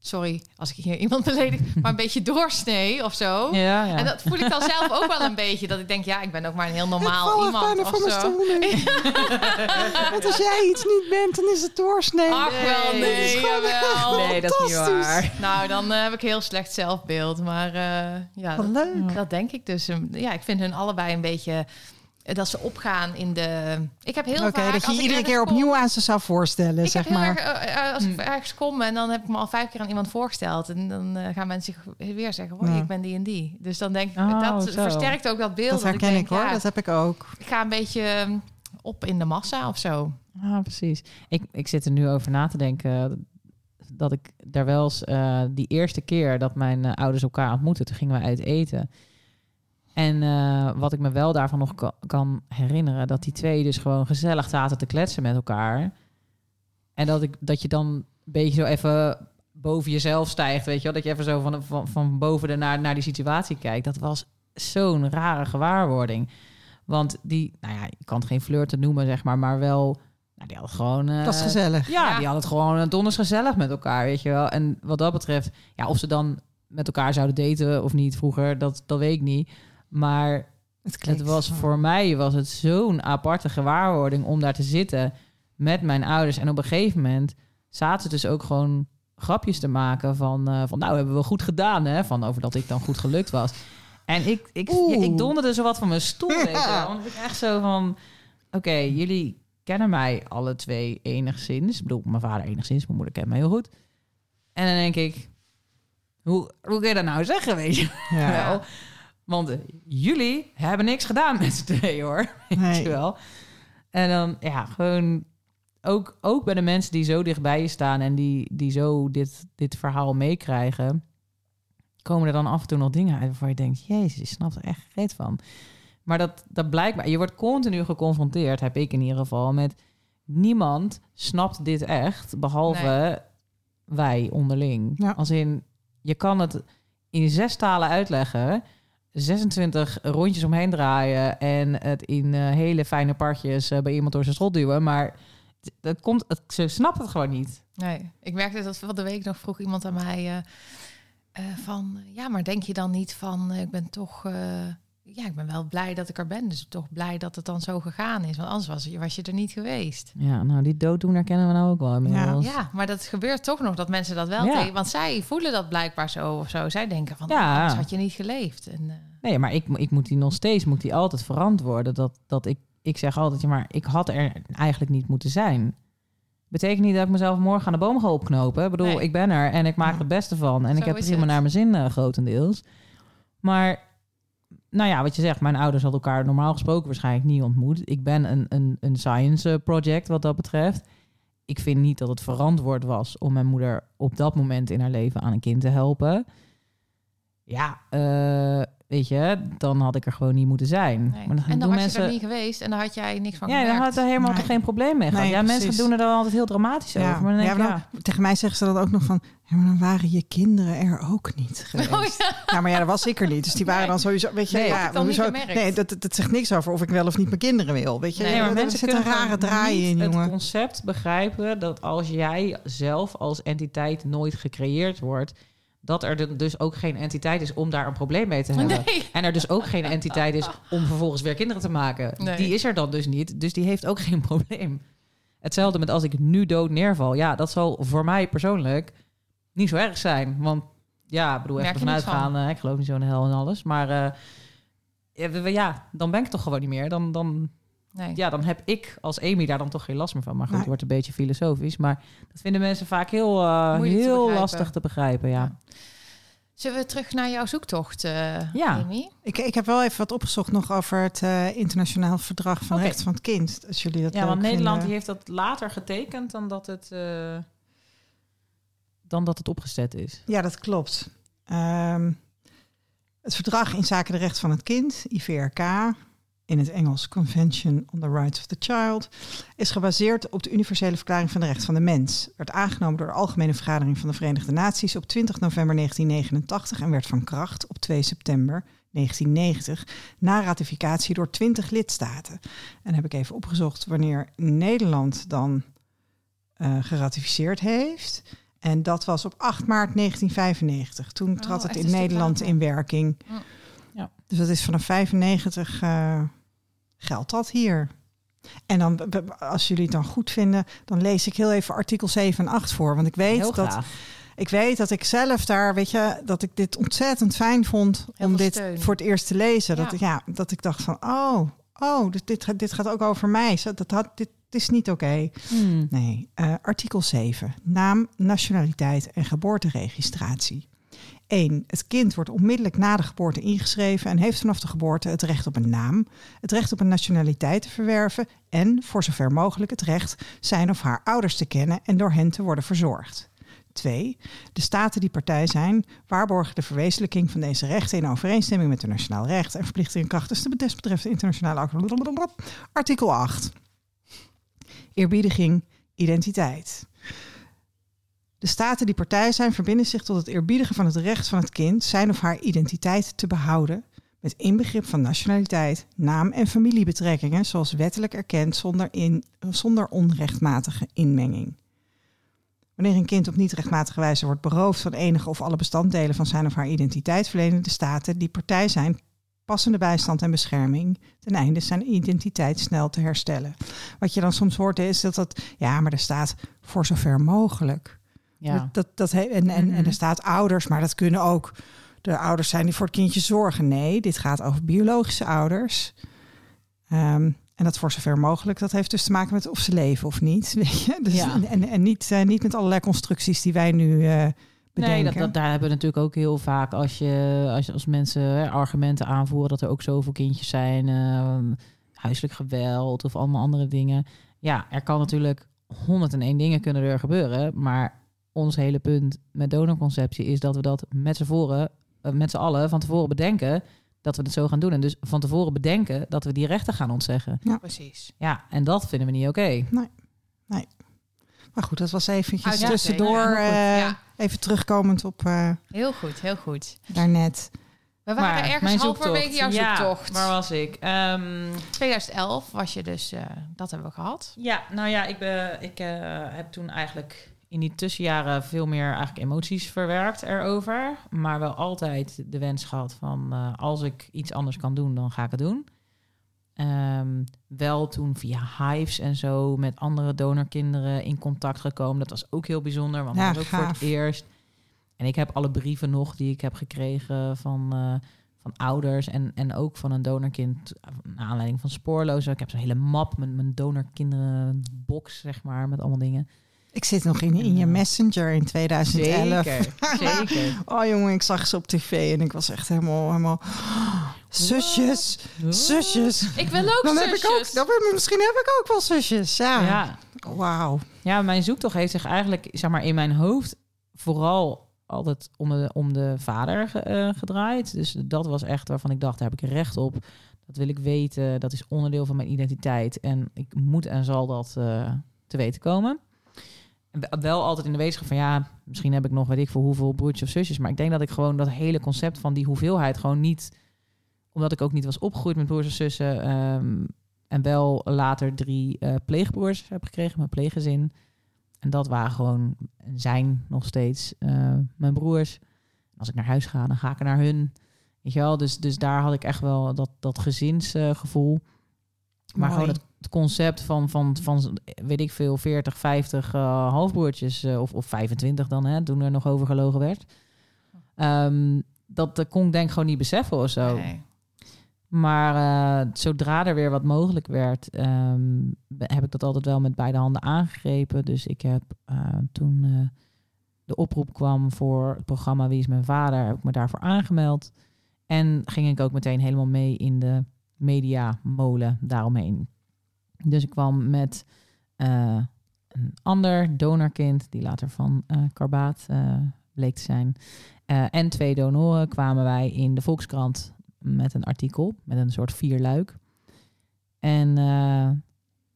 sorry als ik hier iemand beledig, maar een beetje doorsnee of zo. Ja, ja. En dat voel ik dan zelf ook wel een beetje. Dat ik denk, ja, ik ben ook maar een heel normaal iemand of zo. Want als jij iets niet bent, dan is het doorsnee. Ach wel, nee, dat is Nee, dat is niet waar. Nou, dan uh, heb ik heel slecht zelfbeeld. Maar uh, ja, dat, leuk. dat denk ik dus. Ja, ik vind hun allebei een beetje dat ze opgaan in de. Ik heb heel okay, vaak. dat je iedere keer opnieuw aan ze zou voorstellen. Ik zeg heb maar. Erg, uh, als ik hmm. ergens kom en dan heb ik me al vijf keer aan iemand voorgesteld. En dan uh, gaan mensen zich weer zeggen: oh, ja. ik ben die en die. Dus dan denk ik, oh, dat zo. versterkt ook dat beeld. Dat herken dat ik, ik hoor, ja, dat heb ik ook. Ik ga een beetje ehm, op in de massa of zo. Ah, precies. Ik, ik zit er nu over na te denken dat ik daar wel eens uh, die eerste keer dat mijn ouders elkaar ontmoetten, toen gingen we uit eten. En uh, wat ik me wel daarvan nog kan herinneren, dat die twee dus gewoon gezellig zaten te kletsen met elkaar. En dat, ik, dat je dan een beetje zo even boven jezelf stijgt, weet je wel? Dat je even zo van, van, van boven de naar, naar die situatie kijkt. Dat was zo'n rare gewaarwording. Want die, nou ja, je kan het geen flirten noemen, zeg maar, maar wel... Nou, die hadden gewoon... Uh, dat is gezellig. Ja, ja, die hadden het gewoon uh, donders gezellig met elkaar, weet je wel. En wat dat betreft, ja, of ze dan met elkaar zouden daten of niet vroeger, dat, dat weet ik niet. Maar het, het was voor mij was het zo'n aparte gewaarwording om daar te zitten met mijn ouders. En op een gegeven moment zaten ze dus ook gewoon grapjes te maken van, uh, van nou hebben we goed gedaan, hè? Van over dat ik dan goed gelukt was. En ik, ik, ja, ik donderde zo wat van mijn stoel. Weet je, want ik echt zo van, oké, jullie kennen mij alle twee enigszins. Ik bedoel, mijn vader enigszins, mijn moeder kent mij heel goed. En dan denk ik, hoe, hoe kun je dat nou zeggen, weet je ja. wel? Want jullie hebben niks gedaan met z'n twee hoor. Weet je wel. En dan, ja, gewoon ook, ook bij de mensen die zo dichtbij je staan en die, die zo dit, dit verhaal meekrijgen, komen er dan af en toe nog dingen uit waarvan je denkt, jezus, je snapt er echt geen van. Maar dat, dat blijkbaar, je wordt continu geconfronteerd, heb ik in ieder geval, met niemand snapt dit echt, behalve wij onderling. Ja. Als in, je kan het in zes talen uitleggen, 26 rondjes omheen draaien en het in uh, hele fijne partjes uh, bij iemand door zijn schot duwen. Maar dat komt, het, ze snapt het gewoon niet. Nee, ik merkte dat van de week nog vroeg iemand aan mij uh, van, ja, maar denk je dan niet van, ik ben toch ja, ik ben wel blij dat ik er ben. Dus toch blij dat het dan zo gegaan is. Want anders was je, was je er niet geweest. Ja, nou, die dooddoener kennen we nou ook wel inmiddels. Ja, ja maar dat gebeurt toch nog dat mensen dat wel ja. Want zij voelen dat blijkbaar zo of zo. Zij denken van, ja. anders had je niet geleefd. En, uh... Nee, maar ik, ik moet die nog steeds moet die altijd verantwoorden. Dat, dat ik, ik zeg altijd, ja, maar ik had er eigenlijk niet moeten zijn. Betekent niet dat ik mezelf morgen aan de boom ga opknopen. Ik bedoel, nee. ik ben er en ik maak ja. het beste van. En zo ik heb prima naar mijn zin uh, grotendeels. Maar nou ja, wat je zegt, mijn ouders hadden elkaar normaal gesproken waarschijnlijk niet ontmoet. Ik ben een, een, een science project wat dat betreft. Ik vind niet dat het verantwoord was om mijn moeder op dat moment in haar leven aan een kind te helpen. Ja, uh, weet je, dan had ik er gewoon niet moeten zijn. Nee. Maar dan en dan was mensen... je er niet geweest en dan had jij niks van Ja, dan had er helemaal geen probleem mee gehad. ja, mensen doen er dan altijd heel dramatisch ja. over. Maar dan ja, maar dan, tegen mij zeggen ze dan ook nog van... Ja, maar dan waren je kinderen er ook niet geweest. Oh, ja. maar ja, dat was ik er niet. Dus die waren dan sowieso... Weet je, nee, ja, sowieso, nee dat, dat zegt niks over of ik wel of niet mijn kinderen wil. Weet je, nee, maar mensen zit een rare draai in, jongen. het concept begrijpen dat als jij zelf als entiteit nooit gecreëerd wordt dat er dus ook geen entiteit is om daar een probleem mee te hebben. En er dus ook geen entiteit is om vervolgens weer kinderen te maken. Die is er dan dus niet. Dus die heeft ook geen probleem. Hetzelfde met als ik nu dood neerval. Ja, dat zal voor mij persoonlijk niet zo erg zijn. Want ja, ik bedoel, even vanuit gaan. Uh, ik geloof niet zo in de hel en alles. Maar uh, ja, dan ben ik toch gewoon niet meer. Dan, dan, nee. ja, dan heb ik als Amy daar dan toch geen last meer van. Maar goed, het wordt een beetje filosofisch. Maar dat vinden mensen vaak heel, uh, heel te lastig te begrijpen. ja. ja. Zullen we terug naar jouw zoektocht, uh, ja. Amy? Ik, ik heb wel even wat opgezocht nog over het uh, internationaal verdrag van okay. recht van het kind. Als jullie dat ja, want Nederland heeft dat later getekend dan dat het, uh, dan dat het opgezet is. Ja, dat klopt. Um, het verdrag in zaken de recht van het kind, IVRK, in het Engels Convention on the Rights of the Child, is gebaseerd op de Universele Verklaring van de Rechten van de Mens. Werd aangenomen door de Algemene Vergadering van de Verenigde Naties op 20 november 1989 en werd van kracht op 2 september 1990 na ratificatie door 20 lidstaten. En heb ik even opgezocht wanneer Nederland dan uh, geratificeerd heeft. En dat was op 8 maart 1995. Toen trad oh, het in Nederland in werking. Ja. Dus dat is vanaf 95 uh, geldt dat hier. En dan, als jullie het dan goed vinden, dan lees ik heel even artikel 7 en 8 voor. Want ik weet dat. Ik weet dat ik zelf daar, weet je, dat ik dit ontzettend fijn vond om dit voor het eerst te lezen. Dat, ja. dat ik dacht van, oh, oh, dit, dit, dit gaat ook over mij. Dat had, dit, is niet oké. Hmm. Nee, uh, artikel 7. Naam, nationaliteit en geboorteregistratie. 1. Het kind wordt onmiddellijk na de geboorte ingeschreven en heeft vanaf de geboorte het recht op een naam, het recht op een nationaliteit te verwerven en, voor zover mogelijk, het recht zijn of haar ouders te kennen en door hen te worden verzorgd. 2. De staten die partij zijn, waarborgen de verwezenlijking van deze rechten in overeenstemming met internationaal recht en verplichtingen krachtens de desbetreffende internationale artikel 8. Eerbiediging, identiteit. De staten die partij zijn verbinden zich tot het eerbiedigen van het recht van het kind zijn of haar identiteit te behouden, met inbegrip van nationaliteit, naam en familiebetrekkingen, zoals wettelijk erkend zonder, in, zonder onrechtmatige inmenging. Wanneer een kind op niet rechtmatige wijze wordt beroofd van enige of alle bestanddelen van zijn of haar identiteit, verlenen de staten die partij zijn passende bijstand en bescherming ten einde zijn identiteit snel te herstellen. Wat je dan soms hoort is dat dat, ja, maar er staat voor zover mogelijk. Ja. Dat, dat, en, en, en er mhm. staat ouders, maar dat kunnen ook de ouders zijn die voor het kindje zorgen. Nee, dit gaat over biologische ouders. Ehm, en dat voor zover mogelijk, dat heeft dus te maken met of ze leven of niet. Weet je? Dus, ja. En, en niet, uh, niet met allerlei constructies die wij nu uh, bedenken. Nee, dat, daar hebben we natuurlijk ook heel vaak als, je, als, je, als mensen argumenten aanvoeren dat er ook zoveel kindjes zijn, uh, huiselijk geweld of allemaal andere dingen. Ja, er kan natuurlijk 101 dingen kunnen er gebeuren, maar ons hele punt met donorconceptie is dat we dat met z'n voren, uh, met z'n allen van tevoren bedenken dat we het zo gaan doen. En dus van tevoren bedenken dat we die rechten gaan ontzeggen. Ja, precies. Ja, en dat vinden we niet oké. Nee, nee. Maar goed, dat was eventjes tussendoor. Uh, Even terugkomend op... Uh, heel goed, heel goed. Daarnet. We waren maar, ergens halverwege jouw ja, zoektocht. waar was ik? Um, 2011 was je dus, uh, dat hebben we gehad. Ja, nou ja, ik, ben, ik heb toen eigenlijk in die tussenjaren veel meer eigenlijk emoties verwerkt erover. Maar wel altijd de wens gehad van uh, als ik iets anders kan doen, dan ga ik het doen. Um, wel toen via hives en zo met andere donorkinderen in contact gekomen. Dat was ook heel bijzonder, want ja, dat was ook gaaf. voor het eerst. En ik heb alle brieven nog die ik heb gekregen van, uh, van ouders en, en ook van een donorkind naar aanleiding van spoorlozen. Ik heb zo'n hele map met mijn donorkinderenbox, zeg maar, met allemaal dingen. Ik zit nog in, in je messenger in 2011. Zeker, zeker. oh jongen, ik zag ze op tv en ik was echt helemaal... helemaal Zusjes. Zusjes. Ik wil ook Dan heb zusjes. ik ook, dan, heb- misschien heb ik ook wel zusjes. Ja. Ja, Wauw. Ja, mijn zoektocht heeft zich eigenlijk, zeg maar, in mijn hoofd vooral altijd om de, om de vader ge- eh, gedraaid. Dus dat was echt waarvan ik dacht, daar heb ik recht op. Dat wil ik weten. Dat is onderdeel van mijn identiteit. En ik moet en zal dat eh, te weten komen. Wel altijd in de wetenschap van ja, misschien heb ik nog weet ik veel hoeveel broertjes of zusjes. Maar ik denk dat ik gewoon dat hele concept van die hoeveelheid gewoon niet, omdat ik ook niet was opgegroeid met broers en zussen. ehm, en wel later drie eh, pleegbroers heb gekregen, mijn pleeggezin. En dat waren gewoon, en zijn nog steeds, eh, mijn broers. Als ik naar huis ga, dan ga ik naar hun. Weet je wel? Dus, dus daar had ik echt wel dat, dat gezinsgevoel. maar Mooi. gewoon het, het concept van, van, van, weet ik veel, 40, 50 eh, halfbroertjes. eh, of, of 25 dan, hè, toen er nog over gelogen werd. Ehm, dat kon ik denk gewoon niet beseffen of zo. Nee. Maar eh, zodra er weer wat mogelijk werd, ehm, heb ik dat altijd wel met beide handen aangegrepen. Dus ik heb eh, toen de oproep kwam voor het programma Wie is mijn vader, heb ik me daarvoor aangemeld. En ging ik ook meteen helemaal mee in de mediamolen daaromheen. Dus ik kwam met eh, een ander donorkind, die later van eh Karbaat eh, bleek te zijn. En twee donoren kwamen wij in de Volkskrant met een artikel, met een soort vierluik. En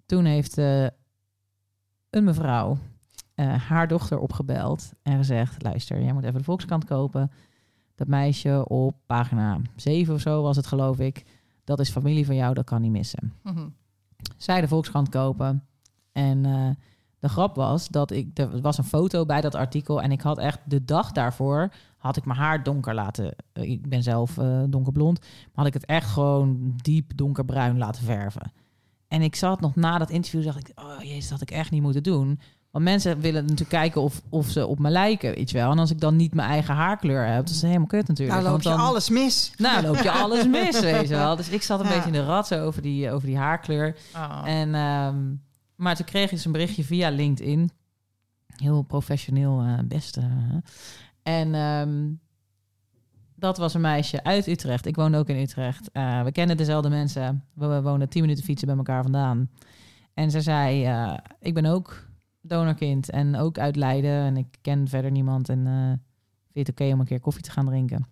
toen heeft een mevrouw haar dochter opgebeld en gezegd: Luister, jij moet even de Volkskrant kopen. Dat meisje op pagina 7 of zo was het, geloof ik. Dat is familie van jou, dat kan niet missen. Mhm. Zij de Volkskrant kopen. En eh, de grap was dat ik, er was een foto bij dat artikel. En ik had echt de dag daarvoor, had ik mijn haar donker laten. eh, ik ben zelf eh, donkerblond. Maar had ik het echt gewoon diep donkerbruin laten verven. En ik zat nog na dat interview, dacht ik, oh jezus, dat had ik echt niet moeten doen. Want mensen willen natuurlijk kijken of, of ze op me lijken, weet je wel. En als ik dan niet mijn eigen haarkleur heb, dat is helemaal kut natuurlijk. Nou loop Want je dan- alles mis. nou, loop je alles mis, weet je wel. Dus ik zat een Ja. beetje in de rat zo over die, over die haarkleur. Oh. En, ehm, maar toen kreeg ik dus een berichtje via LinkedIn. Heel professioneel, eh best. eh. en ehm, dat was een meisje uit Utrecht. Ik woon ook in Utrecht. Eh, we kennen dezelfde mensen. We, we wonen tien minuten fietsen bij elkaar vandaan. En ze zei, eh, ik ben ook donorkind en ook uit Leiden. En ik ken verder niemand. En eh vind het oké om een keer koffie te gaan drinken?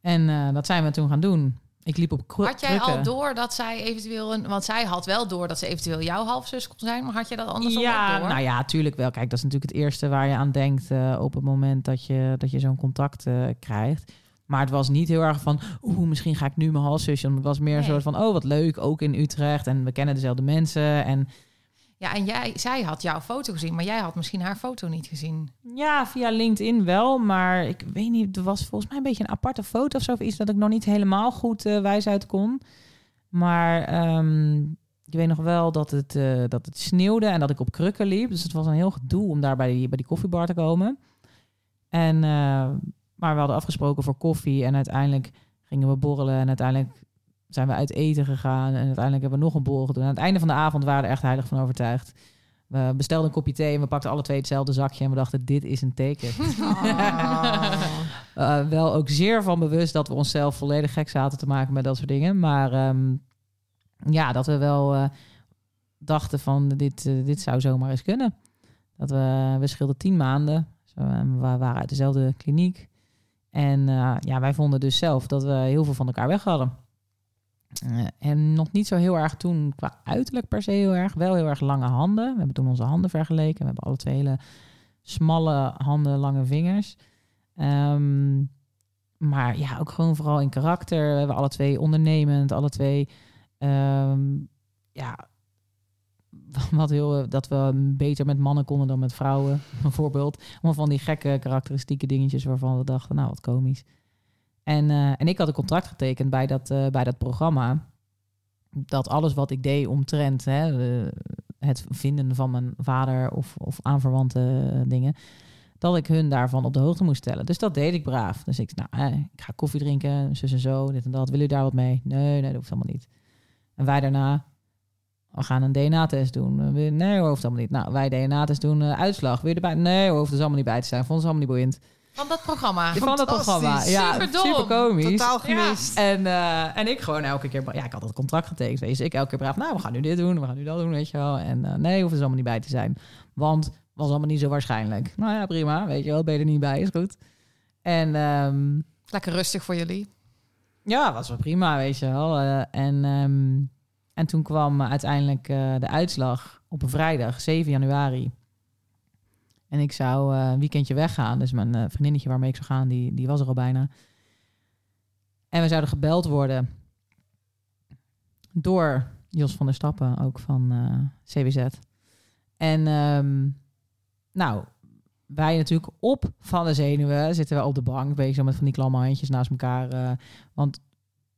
En eh, dat zijn we toen gaan doen. Ik liep op kru- Had jij al door dat zij eventueel een... Want zij had wel door dat ze eventueel jouw halfzus kon zijn. Maar had je dat anders ja, ook door? nou ja, tuurlijk wel. Kijk, dat is natuurlijk het eerste waar je aan denkt eh, op het moment dat je, dat je zo'n contact krijgt. Maar het was niet heel erg van, oeh, misschien ga ik nu mijn halszusje. Het was meer een Nee. soort van, oh, wat leuk, ook in Utrecht. En we kennen dezelfde mensen. En Ja, en jij, zij had jouw foto gezien, maar jij had misschien haar foto niet gezien. ja, via LinkedIn wel. Maar ik weet niet, er was volgens mij een beetje een aparte foto of zo. Of iets dat ik nog niet helemaal goed eh, wijs uit kon. Maar ehm, ik weet nog wel dat het, eh, dat het sneeuwde en dat ik op krukken liep. Dus het was een heel gedoe om daar bij die, bij die koffiebar te komen. En, eh, maar we hadden afgesproken voor koffie en uiteindelijk gingen we borrelen. En uiteindelijk zijn we uit eten gegaan. En uiteindelijk hebben we nog een borrel gedaan. Aan het einde van de avond waren we er echt heilig van overtuigd. We bestelden een kopje thee en we pakten alle twee hetzelfde zakje. En we dachten, dit is een teken. Eh, wel ook zeer van bewust dat we onszelf volledig gek zaten te maken met dat soort dingen. Maar ehm, ja, dat we wel eh, dachten van dit, eh, dit zou zomaar eens kunnen. Dat we, we scheelden tien maanden. Zo, en we waren uit dezelfde kliniek. En ja, wij vonden dus zelf dat we heel veel van elkaar weg hadden. Eh, en nog niet zo heel erg toen qua uiterlijk per se heel erg. Wel heel erg lange handen. We hebben toen onze handen vergeleken. We hebben alle twee hele smalle handen, lange vingers. Ehm, maar ja, ook gewoon vooral in karakter. We hebben alle twee ondernemend, alle twee... ehm, ja, wat heel, dat we beter met mannen konden dan met vrouwen, bijvoorbeeld. Allemaal van die gekke karakteristieke dingetjes waarvan we dachten, nou, wat komisch. En, eh, en ik had een contract getekend bij dat, eh, bij dat programma. Dat alles wat ik deed omtrent hè, de- het vinden van mijn vader of, of aanverwante eh, dingen, dat ik hun daarvan op de hoogte moest stellen. Dus dat deed ik braaf. Dus ik, nou, eh, ik ga koffie drinken, zus en zo, dit en dat. Wil u daar wat mee? Nee, nee, dat hoeft allemaal niet. En wij daarna, we gaan een DNA-test doen. Eh, Nee, hoeft allemaal niet. Nou, wij DNA-test doen, eh, uitslag. Je erbij? Nee, hoeft er allemaal niet bij te zijn. Vond ze allemaal niet boeiend. Van dat programma. Van dat programma. Ja, Superdom. super komisch. Totaal gemist. En, eh, en ik gewoon elke keer... Ja, ik had het contract getekend. Weet je. Ik elke keer braaf, nou, we gaan nu dit doen. We gaan nu dat doen, weet je wel. En eh, nee, hoeven ze allemaal niet bij te zijn. Want was allemaal niet zo waarschijnlijk. Nou ja, prima. Weet je wel, ben je er niet bij, is goed. En ehm, Lekker rustig voor jullie. ja, was wel prima, weet je wel. Eh, en, ehm, en toen kwam uiteindelijk eh, de uitslag op een vrijdag, 7 januari. En ik zou eh, een weekendje weggaan. Dus mijn eh, vriendinnetje waarmee ik zou gaan, die, die was er al bijna. En we zouden gebeld worden door Jos van der Stappen, ook van eh, CWZ. En ehm, nou, wij natuurlijk op van de zenuwen zitten we op de bank, beetje zo met van die klamme handjes naast elkaar. want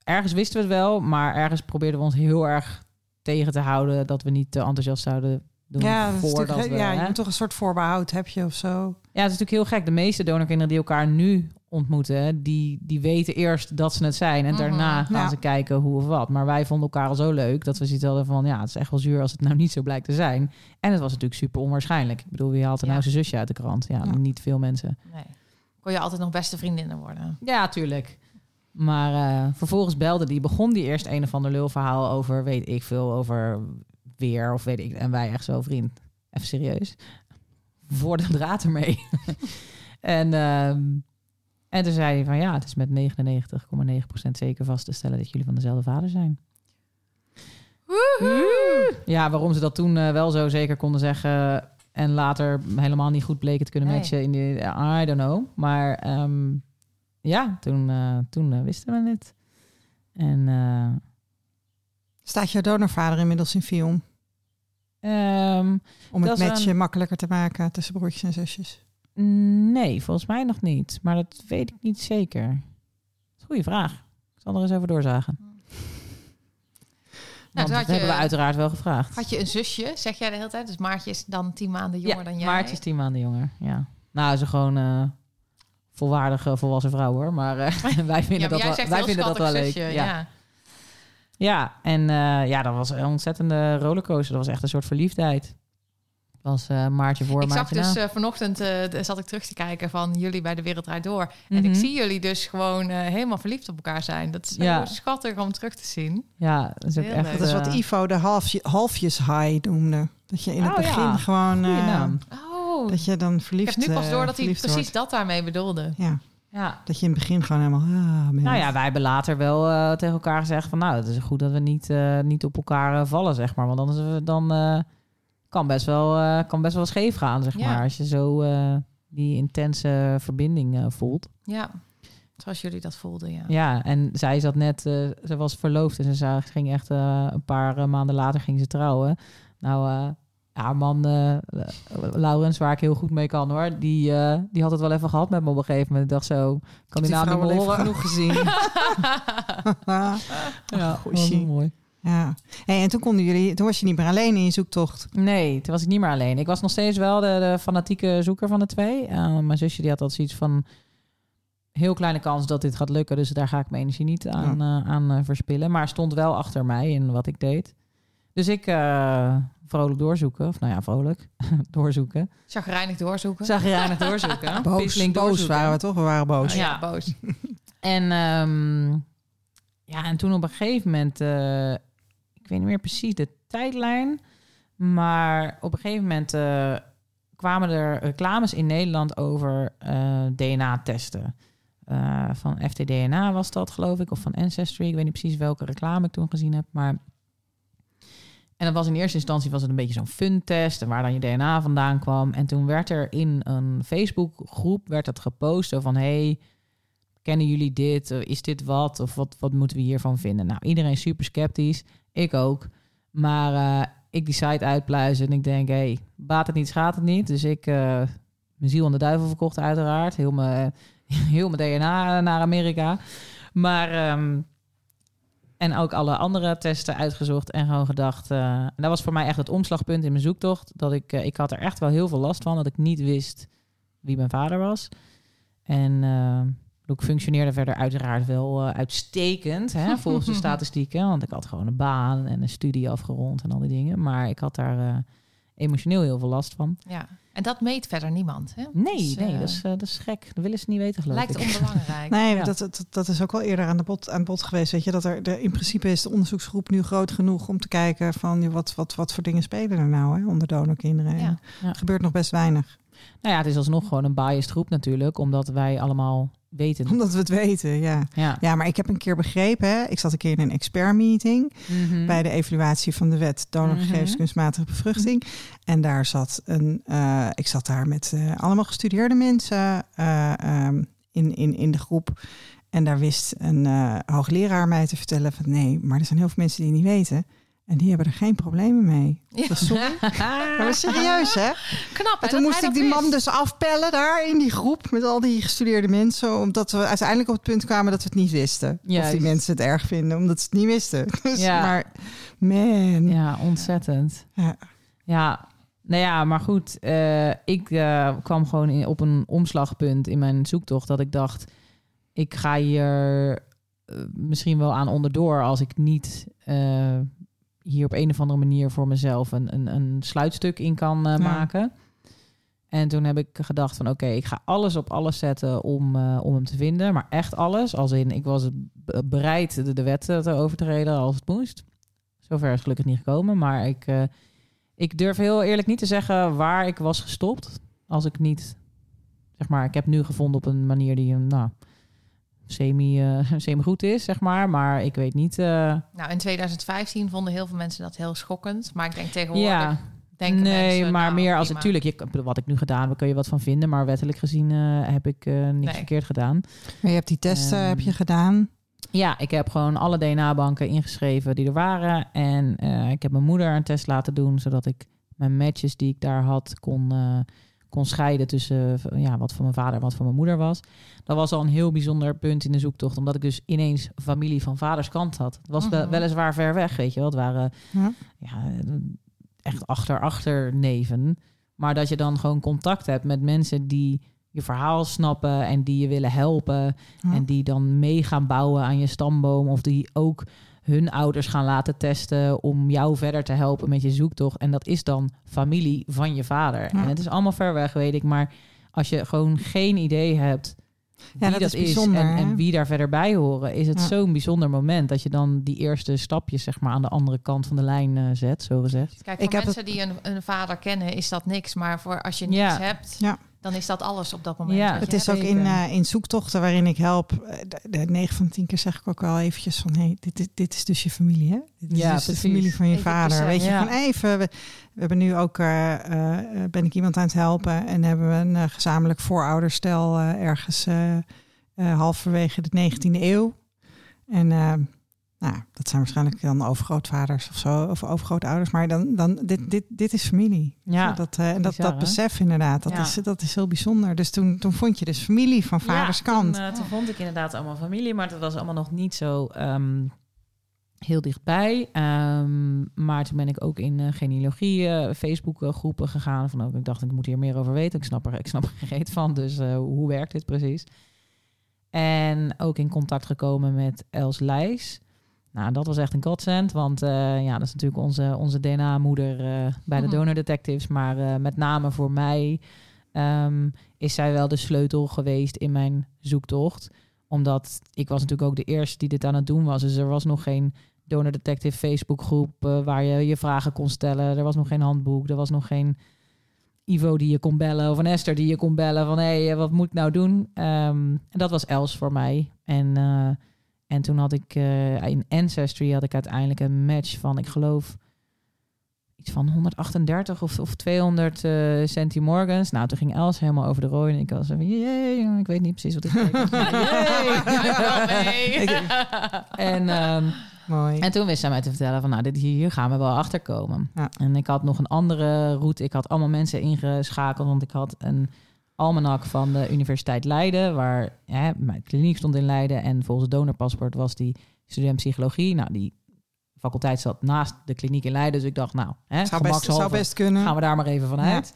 ergens wisten we het wel, maar ergens probeerden we ons heel erg tegen te houden dat we niet te enthousiast zouden doen Ja, voordat we. ja, je hè? moet toch een soort voorbehoud heb je of zo. Ja, het is natuurlijk heel gek. De meeste donorkinderen die elkaar nu ontmoeten, die, die weten eerst dat ze het zijn. En Mhm. daarna gaan Ja. ze kijken hoe of wat. Maar wij vonden elkaar al zo leuk dat we zoiets hadden van... ja, het is echt wel zuur als het nou niet zo blijkt te zijn. En het was natuurlijk super onwaarschijnlijk. Ik bedoel, wie haalt er Ja. nou zijn zusje uit de krant? Ja, Ja. niet veel mensen. Nee. Kon je altijd nog beste vriendinnen worden. Ja, tuurlijk. Maar eh, vervolgens belde die, begon die eerst een of ander lulverhaal over, weet ik veel, over weer of weet ik. En wij echt zo, vriend, even serieus. Voor de draad ermee. en, ehm, en toen zei hij van ja, het is met 99,9% zeker vast te stellen dat jullie van dezelfde vader zijn. Ja, waarom ze dat toen eh, wel zo zeker konden zeggen en later helemaal niet goed bleken te kunnen Nee. matchen in die, I don't know. Maar ehm, ja, toen, eh, toen eh, wisten we het. En Staat jouw donorvader inmiddels in film? ehm, Om het matchen een- makkelijker te maken tussen broertjes en zusjes. nee, volgens mij nog niet. Maar dat weet ik niet zeker. Goeie vraag. Ik zal er eens over doorzagen. Want toen dat je- hebben we uiteraard wel gevraagd. Had je een zusje, zeg jij de hele tijd? Dus Maartje is dan tien maanden jonger dan jij. Maartje is tien maanden jonger. Ja. Nou, ze gewoon eh, volwaardige volwassen vrouw hoor. Maar eh, wij vinden Ja, maar dat wel, wij heel vinden dat wel leuk. zusje, ja. ja. Ja, en eh, ja, dat was een ontzettende rollercoaster. Dat was echt een soort verliefdheid. Dat was eh, Maartje voor, Ik zag Maartje dus eh, vanochtend eh, zat ik terug te kijken van jullie bij de Wereld Draait Door. En Mhm. ik zie jullie dus gewoon eh, helemaal verliefd op elkaar zijn. Dat is Ja. zo schattig om terug te zien. Ja, dat is ook Heel echt... leuk. Dat is wat Ivo de halfje, halfjes high noemde. Dat je in het Oh, begin ja. gewoon... eh. Oh, Dat je dan ik verliefd heb nu pas door dat hij precies wordt. dat daarmee bedoelde. Ja, Ja. dat je in het begin gewoon helemaal... Ah. Nou ja, wij hebben later wel eh, tegen elkaar gezegd van... nou, het is goed dat we niet, eh, niet op elkaar eh, vallen, zeg maar. Want het- dan eh, kan, best wel, eh, kan best wel scheef gaan, zeg Ja. maar. Als je zo eh, die intense verbinding eh, voelt. Ja, zoals jullie dat voelden, ja. Ja, en zij zat net... eh, ze was verloofd en ze ging echt eh, een paar maanden later ging ze trouwen. Nou... haar man, eh, Laurens, waar ik heel goed mee kan hoor, die, eh, die had het wel even gehad met me op een gegeven moment. Ik dacht zo, kan die naam niet horen? genoeg gezien. Ja, Goeie shit. mooi. ja. Hey, en toen konden jullie... Toen was je niet meer alleen in je zoektocht. Nee, toen was ik niet meer alleen. Ik was nog steeds wel de, de fanatieke zoeker van de twee. Eh, mijn zusje die had altijd zoiets van... heel kleine kans dat dit gaat lukken. Dus daar ga ik mijn energie niet aan, aan verspillen. Maar stond wel achter mij in wat ik deed. Dus ik vrolijk doorzoeken. Of nou ja, vrolijk doorzoeken. Chagrijnig doorzoeken. Zagrijnig doorzoeken. Boos, Pisseling boos doorzoeken. waren we toch? We waren boos. Oh, ja, Ja. boos. En, ehm, ja, en toen op een gegeven moment, eh, ik weet niet meer precies de tijdlijn, maar op een gegeven moment eh, kwamen er reclames in Nederland over eh, DNA-testen. Van FTDNA was dat, geloof ik, of van Ancestry. Ik weet niet precies welke reclame ik toen gezien heb, maar... En dat was in eerste instantie was het een beetje zo'n fun-test... en waar dan je DNA vandaan kwam. En toen werd er in een Facebook-groep werd het gepost van... hey, kennen jullie dit? Eh, Is dit wat? Of wat, wat moeten we hiervan vinden? Nou, iedereen super sceptisch. Ik ook. Maar eh, ik die site uitpluizen en ik denk, hé, hey, baat het niet, schaadt het niet. Dus ik eh, mijn ziel aan de duivel verkocht uiteraard. Heel mijn, heel mijn DNA naar Amerika. Maar... ehm, en ook alle andere testen uitgezocht en gewoon gedacht... eh, en dat was voor mij echt het omslagpunt in mijn zoektocht. Dat ik, eh, ik had er echt wel heel veel last van. Dat ik niet wist wie mijn vader was. En eh, ik functioneerde verder uiteraard wel uitstekend. Hè, volgens de statistieken. Want ik had gewoon een baan en een studie afgerond en al die dingen. Maar ik had daar emotioneel heel veel last van. Ja. En dat meet verder niemand. Hè? Nee, Dus, nee eh, dat, is, eh, dat is gek. Dat willen ze niet weten, geloof lijkt ik. onbelangrijk. Nee, Ja. dat, dat, dat is ook wel eerder aan de bod, aan bod geweest. Weet je, dat er, de, in principe is de onderzoeksgroep nu groot genoeg om te kijken van wat, wat, wat voor dingen spelen er nou hè, onder donorkinderen. Ja. En Ja. Er gebeurt nog best weinig. Nou ja, het is alsnog gewoon een biased groep natuurlijk, omdat wij allemaal weten. Omdat we het weten, ja. Ja. Ja, maar ik heb een keer begrepen, hè, ik zat een keer in een expert-meeting Mhm. bij de evaluatie van de wet donorgegevens Mhm. kunstmatige bevruchting. En daar zat een, eh, ik zat daar met eh, allemaal gestudeerde mensen eh, ehm, in, in, in de groep. En daar wist een hoogleraar mij te vertellen van nee, maar er zijn heel veel mensen die het niet weten. En die hebben er geen problemen mee. Ja. Dat is sorry. Maar serieus, hè? Knap, hè, En toen moest ik die man wist. dus afpellen daar in die groep met al die gestudeerde mensen. Omdat we uiteindelijk op het punt kwamen dat we het niet wisten. Of die mensen het erg vinden, omdat ze het niet wisten. Dus, Ja. Maar man. Ja, ontzettend. Ja. Ja, nou ja, maar goed. eh, ik eh, kwam gewoon in, op een omslagpunt in mijn zoektocht dat ik dacht, ik ga hier eh, misschien wel aan onderdoor als ik niet hier op een of andere manier voor mezelf een, een, een sluitstuk in kan eh, Ja. maken. En toen heb ik gedacht van oké, ik ga alles op alles zetten om, eh, om hem te vinden. Maar echt alles. Als in, ik was be- bereid de, de wet te overtreden als het moest. Zover is gelukkig niet gekomen. Maar ik, eh, ik durf heel eerlijk niet te zeggen waar ik was gestopt. Als ik niet, zeg maar, ik heb nu gevonden op een manier die een, nou, semi, eh, semi goed is, zeg maar. Maar ik weet niet. eh, Nou, in 2015 vonden heel veel mensen dat heel schokkend. Maar ik denk tegenwoordig... ja, denken nee, mensen, maar nou, meer als natuurlijk, je, wat ik nu gedaan heb, kun je wat van vinden. Maar wettelijk gezien eh, heb ik eh, niks Nee. verkeerd gedaan. Maar je hebt die testen Ehm, heb je gedaan. Ja, ik heb gewoon alle DNA-banken ingeschreven die er waren. En eh, ik heb mijn moeder een test laten doen, zodat ik mijn matches die ik daar had kon, eh, kon scheiden tussen ja, wat van mijn vader en wat van mijn moeder was. Dat was al een heel bijzonder punt in de zoektocht, omdat ik dus ineens familie van vaders kant had. Het was wel- Mhm. weliswaar ver weg, weet je wel. Het waren Ja. ja, echt achter, achter neven. Maar dat je dan gewoon contact hebt met mensen die je verhaal snappen en die je willen helpen. Ja. En die dan mee gaan bouwen aan je stamboom. Of die ook hun ouders gaan laten testen om jou verder te helpen met je zoektocht. En dat is dan familie van je vader. Ja. En het is allemaal ver weg, weet ik. Maar als je gewoon geen idee hebt wie dat dat, is en, wie daar verder bij horen, is het Ja. zo'n bijzonder moment dat je dan die eerste stapjes zeg maar aan de andere kant van de lijn eh, zet, zo gezegd. Kijk, Ik voor heb mensen die een, een vader kennen is dat niks. Maar voor als je niks Ja. hebt, Ja. Dan is dat alles op dat moment. Ja, Het is ook in, eh, in zoektochten waarin ik help. eh, De, de 9 van 10 keer zeg ik ook wel eventjes van... Hey, dit, is- dit is dus je familie, hè? Dit is Ja, dus precies. de familie van je Even vader. Weet je, ja. van even... We, we hebben nu ook... eh, ben ik iemand aan het helpen... en hebben we een gezamenlijk voorouderstel... eh, ergens halverwege de 19e eeuw. En... nou, dat zijn waarschijnlijk dan overgrootvaders of zo, of overgrootouders. Maar dan, dan dit, dit, dit is familie. Ja, dat, eh, en dat, dat besef inderdaad, dat, Ja. is, dat is heel bijzonder. Dus toen, toen vond je dus familie van vaders ja, kant. Toen, eh, toen vond ik inderdaad allemaal familie, maar dat was allemaal nog niet zo ehm, heel dichtbij. Ehm, maar toen ben ik ook in eh, genealogie Facebook groepen gegaan. Van ook, ik dacht, ik moet hier meer over weten. Ik snap er, ik snap er geen reet van, dus hoe werkt dit precies? En ook in contact gekomen met Els Lijs. Nou, dat was echt een godsend, want eh, ja, dat is natuurlijk onze, onze DNA-moeder eh, bij de Mhm. Donor Detectives. Maar eh, met name voor mij ehm, is zij wel de sleutel geweest in mijn zoektocht. Omdat ik was natuurlijk ook de eerste die dit aan het doen was. Dus er was nog geen Donor Detective Facebookgroep waar je je vragen kon stellen. Er was nog geen handboek. Er was nog geen Ivo die je kon bellen of een Esther die je kon bellen van hé, hey, wat moet ik nou doen? Ehm, en dat was Els voor mij. En, en toen had ik eh, in Ancestry had ik uiteindelijk een match van, ik geloof, iets van 138 of, of 200 eh centimorgans. Nou, toen ging Els helemaal over de rooi en ik was van, jee, ik weet niet precies wat ik en, ehm, Mooi. en toen wist zij mij te vertellen van, nou, dit, hier gaan we wel achter komen. Ja. En ik had nog een andere route. Ik had allemaal mensen ingeschakeld, want ik had een almanak van de Universiteit Leiden, waar hè, mijn kliniek stond in Leiden. En volgens het donorpaspoort was die student psychologie. Nou, die faculteit zat naast de kliniek in Leiden. Dus ik dacht, nou, hè, zou, best, zou best kunnen. gaan we daar maar even vanuit.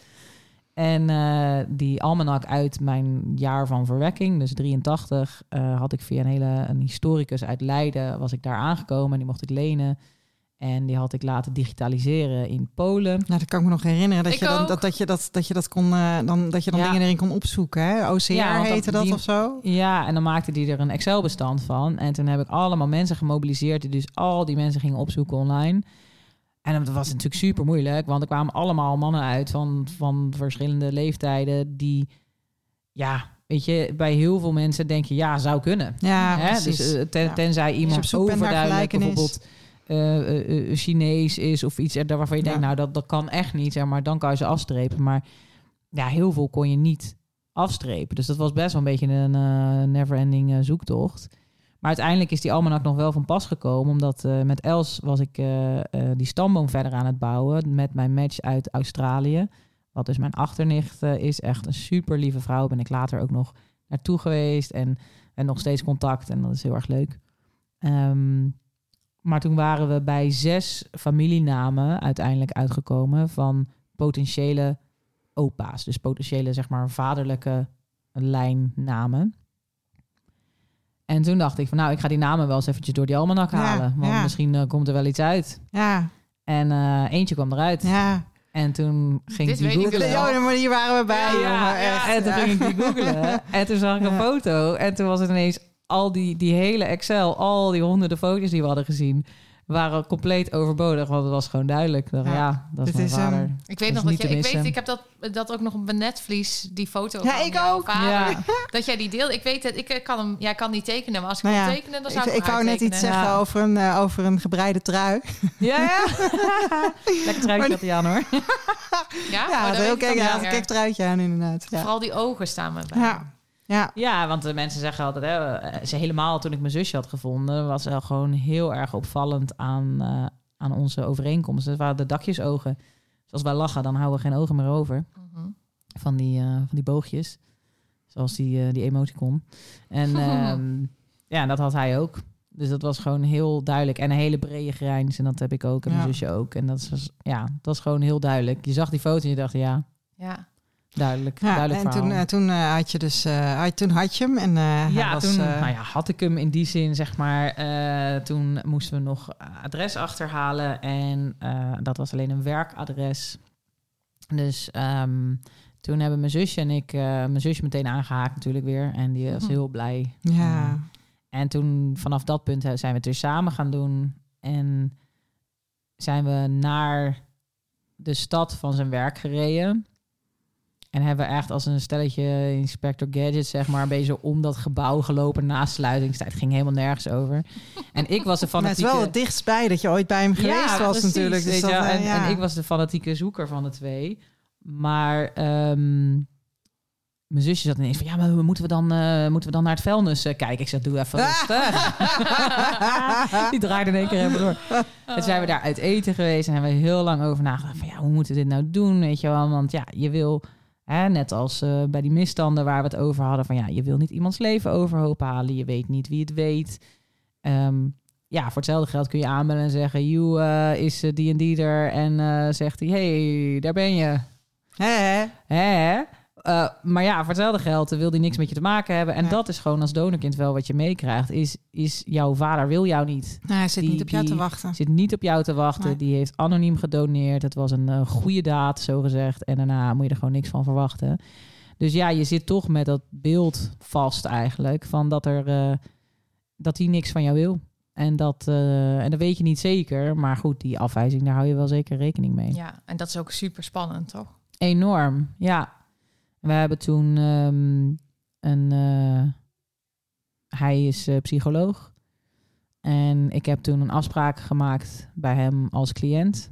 En eh, die almanak uit mijn jaar van verwekking, dus 83, eh, had ik via een hele een historicus uit Leiden, was ik daar aangekomen en die mocht ik lenen. En die had ik laten digitaliseren in Polen. Nou, dat kan ik me nog herinneren. Dat Ik je dan, ook. dat, dat je dat, dat je dat kon, eh, dan, dat je dan Ja. dingen erin kon opzoeken. Hè? OCR Ja, heette dat die- of zo? Ja, en dan maakte die er een Excel-bestand van. En toen heb ik allemaal mensen gemobiliseerd... die dus al die mensen gingen opzoeken online. En dat was natuurlijk super moeilijk... want er kwamen allemaal mannen uit van, van verschillende leeftijden... die, ja, weet je, bij heel veel mensen denk je... ja, zou kunnen. Ja, Hè? precies. Dus eh, ten- Ja. tenzij iemand overduidelijk bijvoorbeeld eh, eh, eh, Chinees is of iets er- waarvan je denkt, Ja. nou dat, dat kan echt niet, zeg maar dan kan je ze afstrepen. Maar ja, heel veel kon je niet afstrepen. Dus dat was best wel een beetje een eh, never-ending zoektocht. Maar uiteindelijk is die almanak nog wel van pas gekomen, omdat met Els was ik die stamboom verder aan het bouwen met mijn match uit Australië. Wat dus mijn achternicht is, echt een super lieve vrouw. Ben ik later ook nog naartoe geweest en, en nog steeds contact en dat is heel erg leuk. Ehm, maar toen waren we bij zes familienamen uiteindelijk uitgekomen van potentiële opa's. Dus potentiële, zeg maar, vaderlijke lijnnamen. En toen dacht ik van, nou, ik ga die namen wel eens eventjes door die almanak Ja, halen. Want ja. misschien eh, komt er wel iets uit. Ja, En eh, eentje kwam eruit. ja. En toen ging Dit ik die weet ik googlen. Ja, maar hier waren we bij, Ja, jongen. ja, Echt. En toen Ja. ging ik die googlen. En toen zag ik een foto. En toen was het ineens al die, die hele Excel, al die honderden foto's die we hadden gezien, waren compleet overbodig. Want het was gewoon duidelijk. Ik dacht, Ja. ja, dat is mijn is vader. hem. Ik weet Dat nog dat jij, ik weet, ik heb dat, dat ook nog op mijn netvlies, die foto Ja, van ik ook. vader. Ja. Dat jij die deelt. Ik weet het, ik kan hem, jij kan niet tekenen, maar als ik Nou ja, tekenen, dan Ik, zou ik, ik hem wou net iets zeggen Ja. over een, eh, over een gebreide trui. Ja, ja. Lekker truitje had hij aan hoor. Ja, Ja, Oh, dat heel ik kijk, ja, kijk truitje aan inderdaad. Ja. Vooral die ogen staan me bij. Ja. Ja. Ja, want de mensen zeggen altijd, hè, eh, ze helemaal toen ik mijn zusje had gevonden, was ze gewoon heel erg opvallend aan, eh, aan onze overeenkomsten. Het waren de dakjesogen. Dus als wij lachen, dan houden we geen ogen meer over. Mhm. van die, eh, van die boogjes. Zoals die, eh, die emoticon. En ehm, ja, dat had hij ook. Dus dat was gewoon heel duidelijk. En een hele brede grijns. En dat heb ik ook. En mijn Ja. zusje ook. En dat was, ja, dat was gewoon heel duidelijk. Je zag die foto en je dacht, ja, Ja. Duidelijk. Ja, duidelijk en toen, verhaal. eh, toen eh, had je dus uh, had, toen had je hem en eh, hij ja, was, toen eh, nou ja, had ik hem in die zin, zeg maar. eh, toen moesten we nog adres achterhalen. En eh, dat was alleen een werkadres. Dus ehm, toen hebben mijn zusje en ik, eh, mijn zusje meteen aangehaakt natuurlijk weer. En die was Mhm. heel blij. ja. Eh, en toen vanaf dat punt eh, zijn we het weer samen gaan doen. En zijn we naar de stad van zijn werk gereden. En hebben we echt als een stelletje Inspector Gadget, zeg maar, een beetje om dat gebouw gelopen na sluitingstijd. Ging helemaal nergens over. En ik was de Maar het is fanatieke... wel het dichtst bij dat je ooit bij hem geweest was precies, natuurlijk. Dus dat, eh, en, ja. en ik was de fanatieke zoeker van de twee. Maar ehm, mijn zusje zat ineens van... Ja, maar moeten we dan, eh, moeten we dan naar het vuilnis eh, kijken? Ik zeg, doe even rustig. Die draaide in één keer helemaal door. En zijn we daar uit eten geweest en hebben we heel lang over nagedacht. Van ja, hoe moeten we dit nou doen? Weet je wel, want ja, je wil... Hè, net als eh, bij die misstanden waar we het over hadden. Van ja, je wil niet iemands leven overhoop halen. Je weet niet wie het weet. Ehm, ja, voor hetzelfde geld kun je aanbellen en zeggen... You eh, is eh, die en die er. En zegt hij, hey, daar ben je. Hè, hè? Eh, maar ja, voor hetzelfde geld wil hij niks met je te maken hebben. En Ja. dat is gewoon als donorkind wel wat je meekrijgt. Is, is jouw vader wil jou niet. Nou, hij zit Die- niet op jou te die- wachten. Zit niet op jou te wachten. Nee. Die heeft anoniem gedoneerd. Het was een eh, goede daad, zo gezegd. En daarna moet je er gewoon niks van verwachten. Dus ja, je zit toch met dat beeld vast eigenlijk. Van dat er eh, dat hij niks van jou wil. En dat, eh, en dat weet je niet zeker. Maar goed, die afwijzing, daar hou je wel zeker rekening mee. ja, en dat is ook super spannend, toch? Enorm, ja. We hebben toen ehm, een... eh, hij is eh, psycholoog. En ik heb toen een afspraak gemaakt bij hem als cliënt.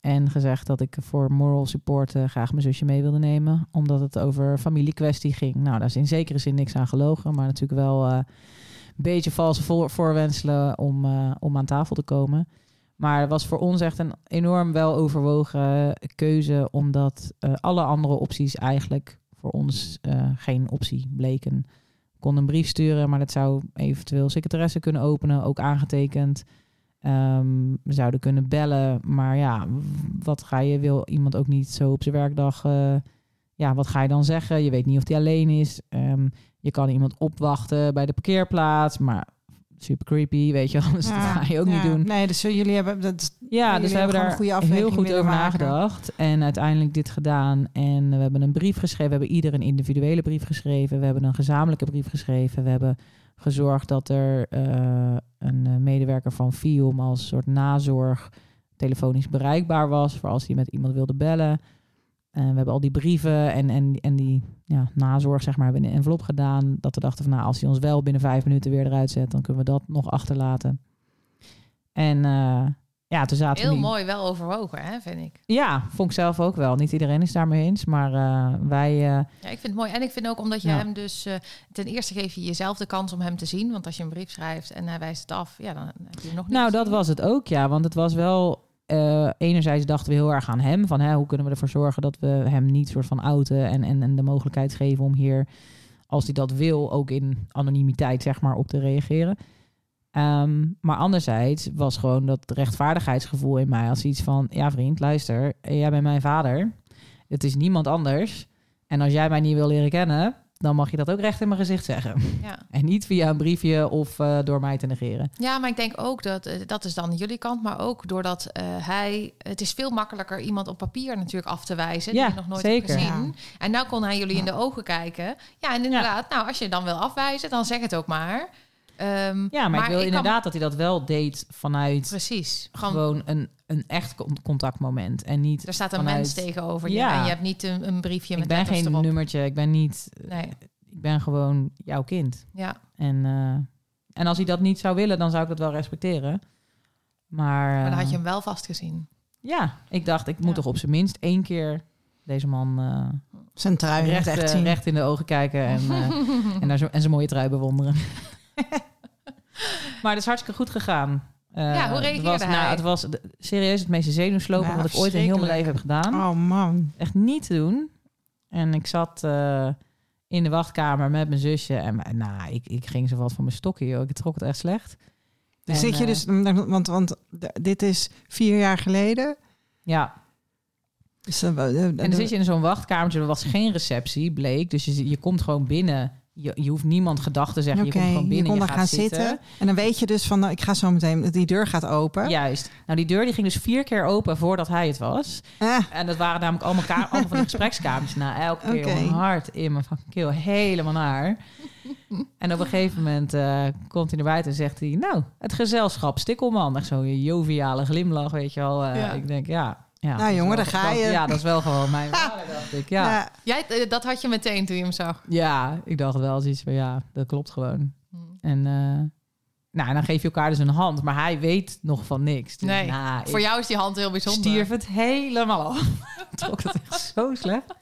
En gezegd dat ik voor moral support eh, graag mijn zusje mee wilde nemen. Omdat het over familiekwestie ging. Nou, daar is in zekere zin niks aan gelogen. Maar natuurlijk wel een beetje valse voor voorwenselen om, om aan tafel te komen. Maar het was voor ons echt een enorm wel overwogen keuze. Omdat eh, alle andere opties eigenlijk voor ons eh, geen optie bleken. Ik kon een brief sturen, maar dat zou eventueel secretaresse kunnen openen, ook aangetekend. Ehm, we zouden kunnen bellen, maar ja, wat ga je, wil iemand ook niet zo op zijn werkdag, eh, ja, wat ga je dan zeggen? Je weet niet of hij alleen is. Ehm, je kan iemand opwachten bij de parkeerplaats, maar super creepy, weet je wel. Dus dat ga je ook ja. niet doen. Nee, dus jullie hebben dat. Ja, dus we hebben daar goede heel goed over maken. nagedacht. En uiteindelijk dit gedaan. En we hebben een brief geschreven. We hebben ieder een individuele brief geschreven. We hebben een gezamenlijke brief geschreven. We hebben gezorgd dat er eh, een eh, medewerker van FIOM als soort nazorg telefonisch bereikbaar was voor als hij met iemand wilde bellen. En we hebben al die brieven en, en, en die ja, nazorg zeg maar hebben in een envelop gedaan. Dat we dachten van nou, als hij ons wel binnen vijf minuten weer eruit zet, dan kunnen we dat nog achterlaten. En eh, ja, toen zaten Heel mooi, wel overwogen, hè, vind ik. ja, vond ik zelf ook wel. Niet iedereen is daarmee eens, maar eh, wij... eh, Ja, ik vind het mooi. En ik vind ook omdat je Ja. hem dus... eh, ten eerste geef je jezelf de kans om hem te zien. Want als je een brief schrijft en hij wijst het af... Ja, dan heb je hem nog niet nou, dat was het ook, ja. Want het was wel... eh, enerzijds dachten we heel erg aan hem. Van hè, hoe kunnen we ervoor zorgen dat we hem niet soort van outen... En, en, en de mogelijkheid geven om hier, als hij dat wil... ook in anonimiteit, zeg maar, op te reageren. Ehm, maar anderzijds was gewoon dat rechtvaardigheidsgevoel in mij... als iets van, ja vriend, luister, jij bent mijn vader. Het is niemand anders. En als jij mij niet wil leren kennen... dan mag je dat ook recht in mijn gezicht zeggen. Ja. En niet via een briefje of eh, door mij te negeren. ja, maar ik denk ook dat... eh, dat is dan jullie kant. Maar ook doordat eh, hij... Het is veel makkelijker iemand op papier natuurlijk af te wijzen... Ja, die je nog nooit zeker. hebt gezien. En nou kon hij jullie in de ogen kijken. Ja, en inderdaad, nou, als je dan wil afwijzen... dan zeg het ook maar. Ehm, Ja, maar, ik wil inderdaad dat hij dat wel deed vanuit Precies. Gewoon, gewoon een, een echt con- contactmoment. En niet er staat een vanuit- mens tegenover je. Ja. En je hebt niet een, een briefje Ik met ben letters geen erop. nummertje, ik ben niet... Nee, Ik ben gewoon jouw kind. ja. En, eh, en als hij dat niet zou willen, dan zou ik dat wel respecteren. Maar, Maar dan had eh, je hem wel vastgezien. Ja, ik dacht, ik moet Ja. toch op zijn minst één keer deze man eh, Zijn trui recht, recht, echt eh, zien. recht in de ogen kijken en, eh, en, zo, en zijn mooie trui bewonderen. maar het is hartstikke goed gegaan. Eh, Ja, hoe het reageerde was, nou, hij? het was de- serieus het meeste zenuwslopend Ja, wat ik ooit in heel mijn leven heb gedaan. Oh man. Echt niet te doen. En ik zat eh, in de wachtkamer met mijn zusje. En nou, ik, ik ging zo wat van mijn stokken, joh. Ik trok het echt slecht. En, Zit je eh, dus, want, want dit is vier jaar geleden. Ja, Dus, En dan zit je in zo'n wachtkamertje. Er was geen receptie, bleek. Dus je, je komt gewoon binnen. Je, je hoeft niemand gedacht te zeggen. Je komt gewoon binnen. kon je dan gaat gaan zitten. zitten. En dan weet je dus van, nou, ik ga zo meteen, die deur gaat open. Juist. Nou, die deur die ging dus vier keer open voordat hij het was. Ah, En dat waren namelijk allemaal, allemaal van die gesprekskamers. Nou, elke keer een hart in mijn fucking keel. Helemaal naar. En op een gegeven moment eh, komt hij naar buiten en zegt hij... Nou, het gezelschap Stikkelman. Echt zo'n joviale glimlach, weet je wel. Eh, Ja. Ik denk, ja... ja Nou, jongen, wel- daar ga dat- je. Ja, dat is wel gewoon mijn vader, dacht ik. Ja. ja. Jij, eh, dat had je meteen toen je hem zag. Ja, ik dacht wel zoiets van ja, dat klopt gewoon. Hmm. En eh, nou, en dan geef je elkaar dus een hand, maar hij weet nog van niks. Dus, Nee, nou, Voor jou is die hand heel bijzonder. stierf het helemaal af. Trok het echt zo slecht.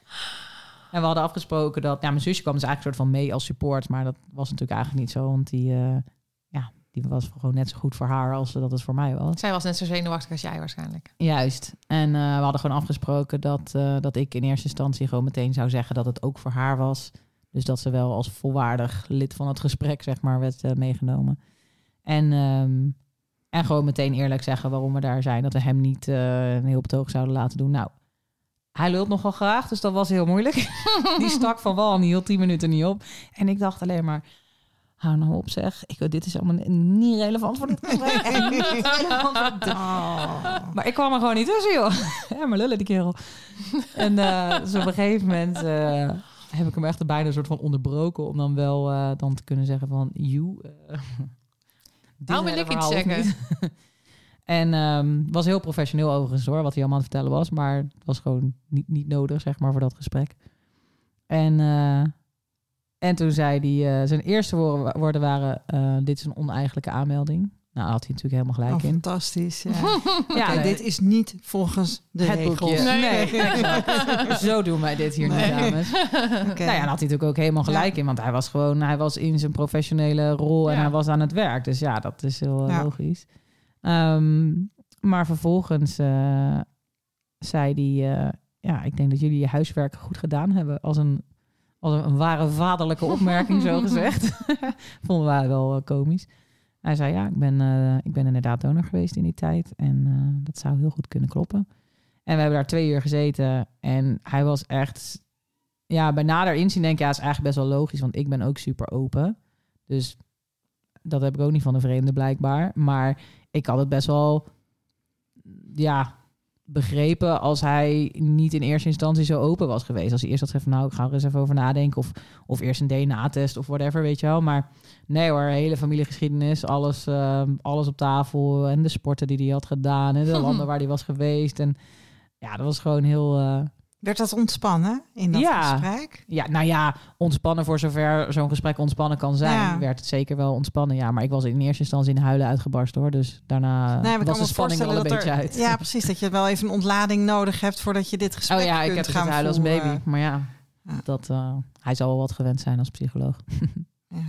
En we hadden afgesproken dat, ja, mijn zusje kwam dus eigenlijk soort van mee als support, maar dat was natuurlijk eigenlijk niet zo, want die, eh, die was gewoon net zo goed voor haar als dat het voor mij was. Zij was net zo zenuwachtig als jij waarschijnlijk. Juist. En eh, we hadden gewoon afgesproken dat, eh, dat ik in eerste instantie gewoon meteen zou zeggen dat het ook voor haar was. Dus dat ze wel als volwaardig lid van het gesprek, zeg maar, werd eh, meegenomen. En, ehm, en gewoon meteen eerlijk zeggen waarom we daar zijn. Dat we hem niet een heel betoog zouden laten doen. Nou, hij lult nogal graag, dus dat was heel moeilijk. die stak van wal en die hield tien minuten niet op. En ik dacht alleen maar, hou nou op zeg. Ik, dit is allemaal niet relevant voor dit gesprek. Niet relevant voor dit Oh. maar ik kwam er gewoon niet tussen, joh. Ja, maar lullen die kerel. En eh, dus op een gegeven moment eh, heb ik hem echt bijna een soort van onderbroken... om dan wel eh, dan te kunnen zeggen van... You, Nou wil ik iets zeggen. en ehm, was heel professioneel overigens hoor, wat hij allemaal aan het vertellen was. Maar het was gewoon niet, niet nodig, zeg maar, voor dat gesprek. En, eh, en toen zei hij... eh, zijn eerste woorden, waren... eh, dit is een oneigenlijke aanmelding. Nou, had hij natuurlijk helemaal gelijk Oh, in. fantastisch. Ja. Ja, nee. dit is niet volgens de het regels. boekje. Nee, exact. Zo doen wij dit hier Nee. niet, dames. Oké. Nou ja, en had hij natuurlijk ook helemaal gelijk in. Want hij was gewoon, hij was in zijn professionele rol en Ja. hij was aan het werk. Dus ja, dat is heel eh, logisch. Ehm, maar vervolgens zei hij, ja, ik denk dat jullie je huiswerk goed gedaan hebben. Als een, als een, een ware vaderlijke opmerking, zo gezegd. Vonden wij wel eh, komisch. Hij zei, ja, ik ben, eh, ik ben inderdaad donor geweest in die tijd. En eh, dat zou heel goed kunnen kloppen. En we hebben daar twee uur gezeten. En hij was echt... Ja, bij nader inzien denk ik, ja, is eigenlijk best wel logisch. Want ik ben ook super open. Dus dat heb ik ook niet van een vreemde blijkbaar. Maar ik had het best wel, ja, begrepen als hij niet in eerste instantie zo open was geweest. Als hij eerst had gezegd van nou, ik ga er eens even over nadenken. Of, of eerst een DNA-test of whatever, weet je wel. Maar nee hoor, hele familiegeschiedenis, alles, ehm, alles op tafel. En de sporten die hij had gedaan en de landen waar hij was geweest. En ja, dat was gewoon heel... eh, Werd dat ontspannen in dat Ja. gesprek? ja, nou ja, ontspannen voor zover zo'n gesprek ontspannen kan zijn, Ja. werd het zeker wel ontspannen. Ja, maar ik was in eerste instantie in huilen uitgebarsten hoor. Dus daarna Nee, was de spanning al een beetje er, uit. Ja, precies. Dat je wel even een ontlading nodig hebt voordat je dit gesprek oh ja, ik kunt heb gaan huilen als baby. Maar ja, Ja. Dat, eh, hij zal wel wat gewend zijn als psycholoog. Ja.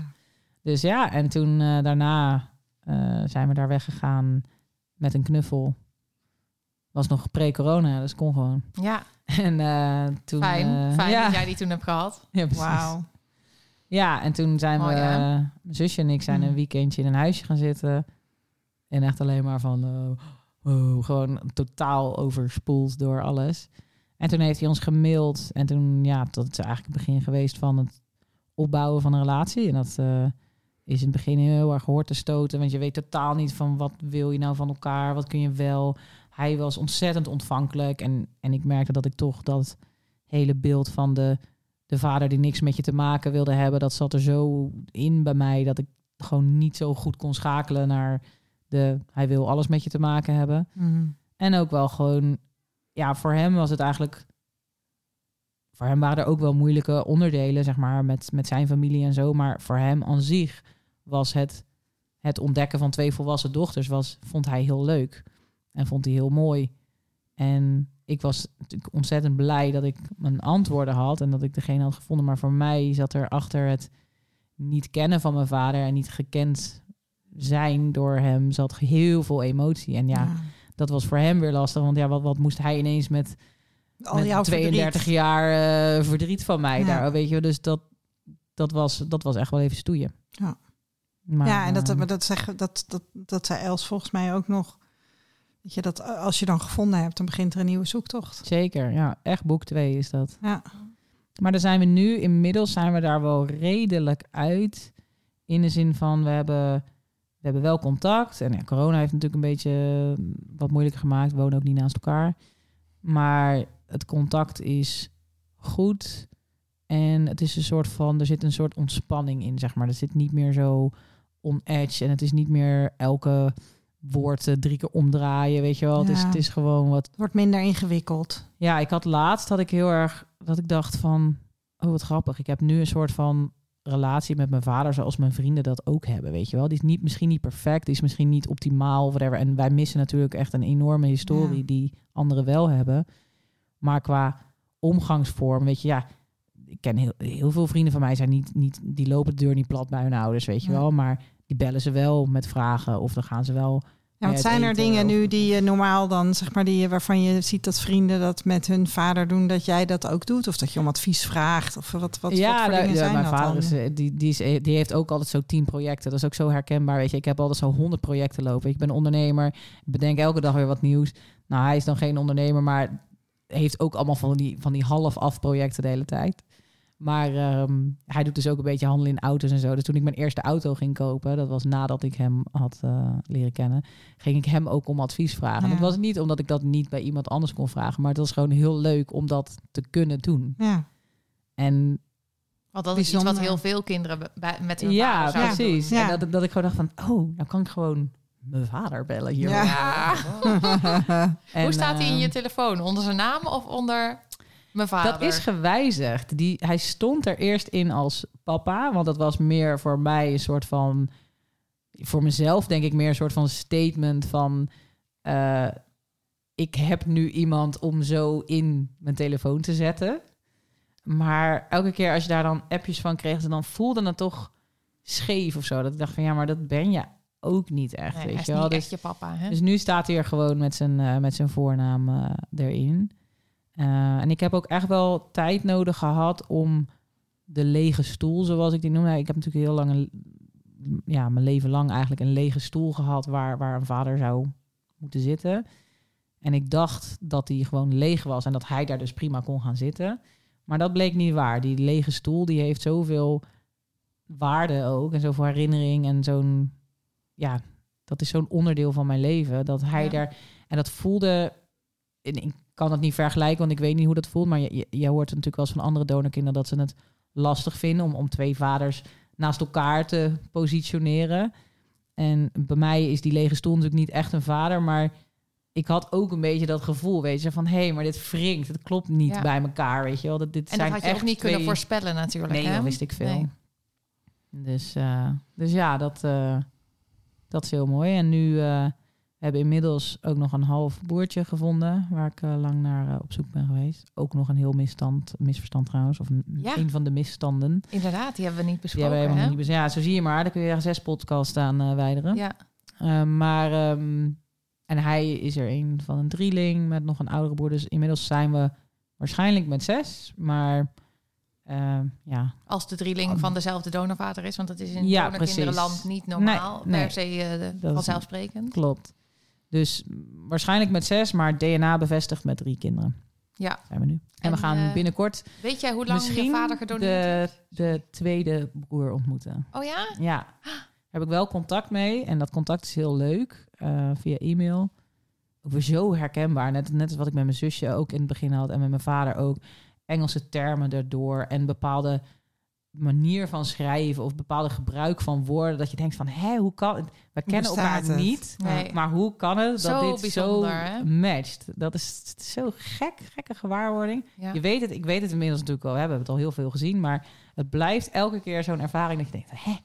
Dus ja, en toen eh, daarna eh, zijn we daar weggegaan met een knuffel. Was nog pre-corona, dus kon gewoon. Ja, En eh, toen... fijn. eh, fijn ja, dat jij die toen hebt gehad. ja, precies. Wauw. Ja, en toen zijn Mooi, we, eh, mijn zusje en ik zijn Mm. een weekendje in een huisje gaan zitten. En echt alleen maar van, eh, oh, gewoon totaal overspoeld door alles. En toen heeft hij ons gemaild. En toen, ja, dat is eigenlijk het begin geweest van het opbouwen van een relatie. En dat is in het begin heel erg hoort te stoten. Want je weet totaal niet van wat wil je nou van elkaar, wat kun je wel. Hij was ontzettend ontvankelijk. En, en ik merkte dat ik toch dat hele beeld van de, de vader die niks met je te maken wilde hebben, dat zat er zo in bij mij dat ik gewoon niet zo goed kon schakelen naar de hij wil alles met je te maken hebben. Mhm. En ook wel gewoon, ja, voor hem was het eigenlijk. Voor hem waren er ook wel moeilijke onderdelen, zeg maar, met, met zijn familie en zo. Maar voor hem aan zich was het, het ontdekken van twee volwassen dochters, was, vond hij heel leuk. En vond hij heel mooi. En ik was natuurlijk ontzettend blij dat ik mijn antwoorden had en dat ik degene had gevonden. Maar voor mij zat er achter het niet kennen van mijn vader en niet gekend zijn door hem, zat heel veel emotie. En ja, dat was voor hem weer lastig. Want ja, wat, wat moest hij ineens met, Al met jouw 32 verdriet. jaar eh, verdriet van mij Ja. daar, weet je. Dus dat, dat, was, dat was echt wel even stoeien. Ja. Maar, ja, en dat, eh, maar dat, zeg, dat, dat, dat zei Els volgens mij ook nog. Weet je, dat als je dan gevonden hebt, dan begint er een nieuwe zoektocht. Zeker, ja. Echt boek 2 is dat. Ja, Maar daar zijn we nu, inmiddels zijn we daar wel redelijk uit. In de zin van, we hebben, we hebben wel contact. En ja, corona heeft natuurlijk een beetje eh, wat moeilijker gemaakt. We wonen ook niet naast elkaar. Maar het contact is goed. En het is een soort van, er zit een soort ontspanning in, zeg maar. Er zit niet meer zo on edge. En het is niet meer elke woord drie keer omdraaien, weet je wel. Het, is, het is gewoon wat het wordt minder ingewikkeld. ja, ik had laatst dat ik heel erg dat ik dacht van, oh wat grappig. Ik heb nu een soort van relatie met mijn vader zoals mijn vrienden dat ook hebben, weet je wel. Die is niet misschien niet perfect, die is misschien niet optimaal whatever. En wij missen natuurlijk echt een enorme historie Ja. die anderen wel hebben. Maar qua omgangsvorm, weet je, ja, ik ken heel, heel veel vrienden van mij zijn niet, niet, die lopen de deur niet plat bij hun ouders, weet je Ja. wel. Maar die bellen ze wel met vragen of dan gaan ze wel Ja, want het zijn er dingen nu die je normaal dan, zeg maar, die je, waarvan je ziet dat vrienden dat met hun vader doen, dat jij dat ook doet? Of dat je om advies vraagt? Of wat, wat, wat voor nou, dingen zijn mijn dat vader dan? is, eh, die, die, is, eh, die heeft ook altijd zo tien projecten. Dat is ook zo herkenbaar. Weet je, ik heb altijd zo honderd projecten lopen. Ik ben ondernemer, bedenk elke dag weer wat nieuws. Nou, hij is dan geen ondernemer, maar heeft ook allemaal van die, van die half-af projecten de hele tijd. Maar ehm, hij doet dus ook een beetje handelen in auto's en zo. Dus toen ik mijn eerste auto ging kopen, dat was nadat ik hem had eh, leren kennen, ging ik hem ook om advies vragen. En het was niet omdat ik dat niet bij iemand anders kon vragen, maar het was gewoon heel leuk om dat te kunnen doen. Ja, En Want dat is iets wat heel veel kinderen met hun ja, vader zouden precies. doen. Ja. En dat, dat ik gewoon dacht van, oh, nou kan ik gewoon mijn vader bellen hier. Ja. En, Hoe staat hij in eh, je telefoon? Onder zijn naam of onder mijn vader? Dat is gewijzigd. Die, hij stond er eerst in als papa, want dat was meer voor mij een soort van, voor mezelf denk ik meer een soort van statement van, eh, ik heb nu iemand om zo in mijn telefoon te zetten. Maar elke keer als je daar dan appjes van kreeg, dan voelde het toch scheef of zo. Dat ik dacht van ja, maar dat ben je ook niet echt, Nee, weet is je wel. niet Dus- echt je papa, hè? dus nu staat hij er gewoon met zijn, eh, met zijn voornaam eh, erin. Eh, en ik heb ook echt wel tijd nodig gehad om de lege stoel, zoals ik die noem. Ik heb natuurlijk heel lang, een, ja, mijn leven lang eigenlijk een lege stoel gehad waar, waar een vader zou moeten zitten. En ik dacht dat die gewoon leeg was en dat hij daar dus prima kon gaan zitten. Maar dat bleek niet waar. Die lege stoel die heeft zoveel waarde ook en zoveel herinnering en zo'n ja, dat is zo'n onderdeel van mijn leven dat hij Ja. daar en dat voelde en ik kan het niet vergelijken, want ik weet niet hoe dat voelt, maar je, je, je hoort natuurlijk wel eens van andere donorkinderen dat ze het lastig vinden om, om twee vaders naast elkaar te positioneren. En bij mij is die lege stoel natuurlijk niet echt een vader, maar ik had ook een beetje dat gevoel, weet je, van hé, hey, maar dit wringt, het klopt niet Ja. bij elkaar, weet je wel. Dat, dit En dat zijn had je echt ook niet kunnen voorspellen natuurlijk. Nee, hè? dat wist ik veel. Nee. Dus, eh, dus ja, dat, eh, dat is heel mooi. En nu hebben inmiddels ook nog een half broertje gevonden, waar ik eh, lang naar eh, op zoek ben geweest. Ook nog een heel misstand, misverstand trouwens, of een, Ja. een van de misstanden. Inderdaad, die hebben we niet Die besproken. hebben we helemaal niet Ja, zo zie je maar. Daar kun je zes podcasts aan eh wijderen. Ja, Eh, maar, ehm, en hij is er een van een drieling met nog een oudere broer. Dus inmiddels zijn we waarschijnlijk met zes. Maar ehm, ja, als de drieling van dezelfde donorvader is. Want dat is in Ja, ja, precies. niet normaal. Nee, nee. Per se Dat is- vanzelfsprekend. klopt. Dus waarschijnlijk met zes, maar DNA bevestigd met drie kinderen. Ja. Zijn we nu. En, En, we gaan eh, binnenkort Weet jij hoe lang je vader gedoneerd de, heeft? de tweede broer ontmoeten. Oh ja? Ja, daar heb ik wel contact mee. En dat contact is heel leuk. eh, via e-mail. Ook weer zo herkenbaar. Net, net als wat ik met mijn zusje ook in het begin had. En met mijn vader ook. Engelse termen erdoor. En bepaalde manier van schrijven. Of bepaalde gebruik van woorden. Dat je denkt van, hé, hoe kan het? We kennen bestaat elkaar het? niet. Nee. Maar hoe kan het dat Zo dit zo hè? matcht? Dat is, zo gek, gekke gewaarwording. Ja. Je weet het, ik weet het inmiddels natuurlijk al. hè, We hebben het al heel veel gezien. Maar het blijft elke keer zo'n ervaring dat je denkt, hè,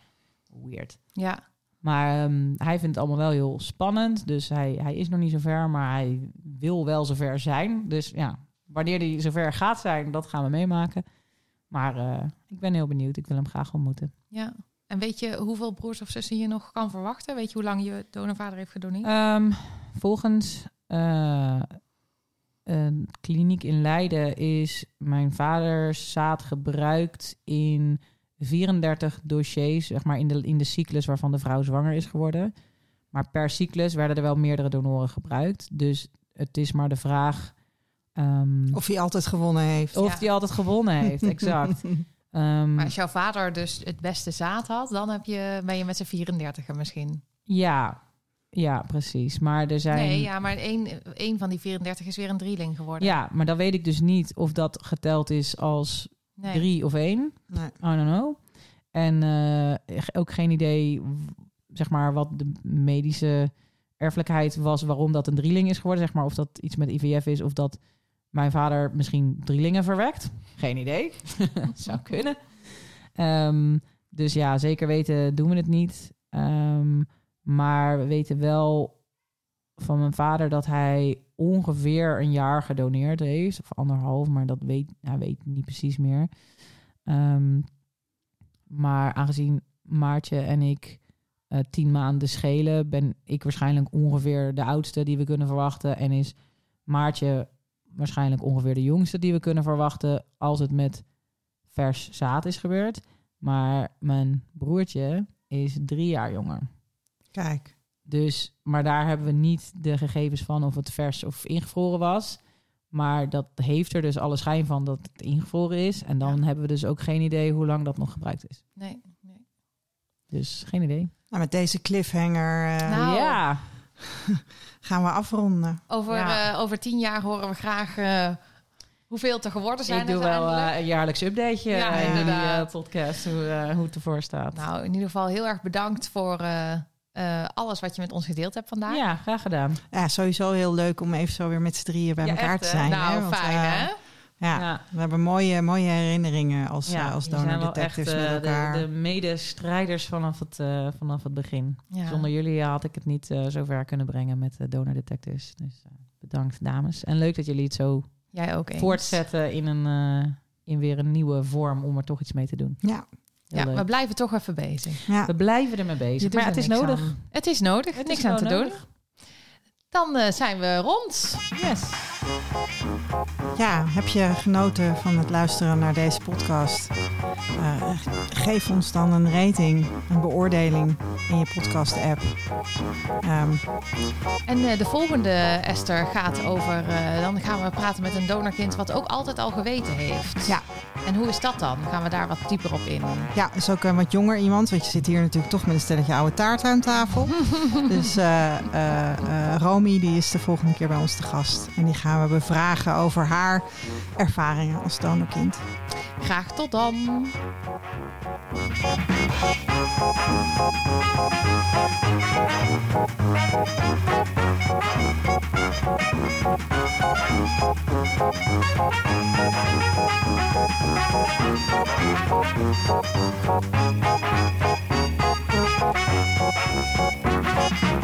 weird. ja. Maar ehm, hij vindt het allemaal wel heel spannend. Dus hij, hij is nog niet zo ver, maar hij wil wel zover zijn. Dus ja, wanneer hij zover gaat zijn, dat gaan we meemaken. Maar eh, ik ben heel benieuwd. Ik wil hem graag ontmoeten. ja. En weet je hoeveel broers of zussen je nog kan verwachten? Weet je hoe lang je donorvader heeft gedoneerd? Ehm, volgens eh, een kliniek in Leiden is mijn vaders zaad gebruikt in 34 dossiers, zeg maar in de, in de cyclus waarvan de vrouw zwanger is geworden. Maar per cyclus werden er wel meerdere donoren gebruikt. Dus het is maar de vraag ehm, Of hij altijd gewonnen heeft. of Ja. die altijd gewonnen heeft. Exact. Ehm, maar als jouw vader dus het beste zaad had, dan heb je, ben je met z'n 34 misschien. ja, ja, precies. Maar er zijn. Nee, ja, maar één, één van die 34 is weer een drieling geworden. Ja, maar dan weet ik dus niet of dat geteld is als nee. drie of één. Nee. I don't know. En eh, ook geen idee, zeg maar, wat de medische erfelijkheid was, waarom dat een drieling is geworden. Zeg maar, of dat iets met IVF is, of dat mijn vader misschien drielingen verwekt. Geen idee. Zou kunnen. Ehm, dus ja, zeker weten doen we het niet. Ehm, maar we weten wel van mijn vader dat hij ongeveer een jaar gedoneerd heeft. Of anderhalf, maar dat weet hij weet niet precies meer. Ehm, maar aangezien Maartje en ik eh, tien maanden schelen, ben ik waarschijnlijk ongeveer de oudste die we kunnen verwachten. En is Maartje waarschijnlijk ongeveer de jongste die we kunnen verwachten als het met vers zaad is gebeurd. Maar mijn broertje is drie jaar jonger. Kijk. Dus, maar daar hebben we niet de gegevens van of het vers of ingevroren was. Maar dat heeft er dus alle schijn van dat het ingevroren is. En dan hebben we dus ook geen idee hoe lang dat nog gebruikt is. Nee, nee. Dus geen idee. Nou, met deze cliffhanger eh, Nou, ja, gaan we afronden. Over, Ja. eh, over tien jaar horen we graag eh, hoeveel het er geworden zijn. ik doe wel eh, een jaarlijks updateje Ja, in die inderdaad. eh, podcast, hoe, eh, hoe het ervoor staat. Nou, in ieder geval heel erg bedankt voor eh, eh, alles wat je met ons gedeeld hebt vandaag. ja, graag gedaan. Ja, sowieso heel leuk om even zo weer met z'n drieën bij Ja, elkaar echt, te hè? zijn. nou, hè? Want, fijn hè? Ja, Ja. we hebben mooie, mooie herinneringen als, Ja, eh, als jullie zijn donor wel echt detectives eh, met elkaar. de, de medestrijders vanaf het, eh, vanaf het begin. Ja. Zonder jullie had ik het niet eh, zo ver kunnen brengen met de donor detectives. Dus bedankt dames. En leuk dat jullie het zo Jij ook eens. voortzetten in, een, in weer een nieuwe vorm om er toch iets mee te doen. Ja, Ja, leuk. we blijven toch even bezig. ja. We blijven ermee bezig. Maar ja, er het is nodig. Het is nodig. Het niks is aan te doen. Dan eh, zijn we rond. Yes. ja, heb je genoten van het luisteren naar deze podcast? Eh, geef ons dan een rating, een beoordeling in je podcast-app. Ehm, En eh, de volgende, Esther, gaat over... dan gaan we praten met een donorkind wat ook altijd al geweten heeft. Ja. En hoe is dat dan? Gaan we daar wat dieper op in? Ja, is ook een wat jonger iemand. Want je zit hier natuurlijk toch met een stelletje oude taart aan tafel. dus eh Romy die is de volgende keer bij ons te gast. En die gaan we bevragen over haar ervaringen als donorkind. Graag tot dan.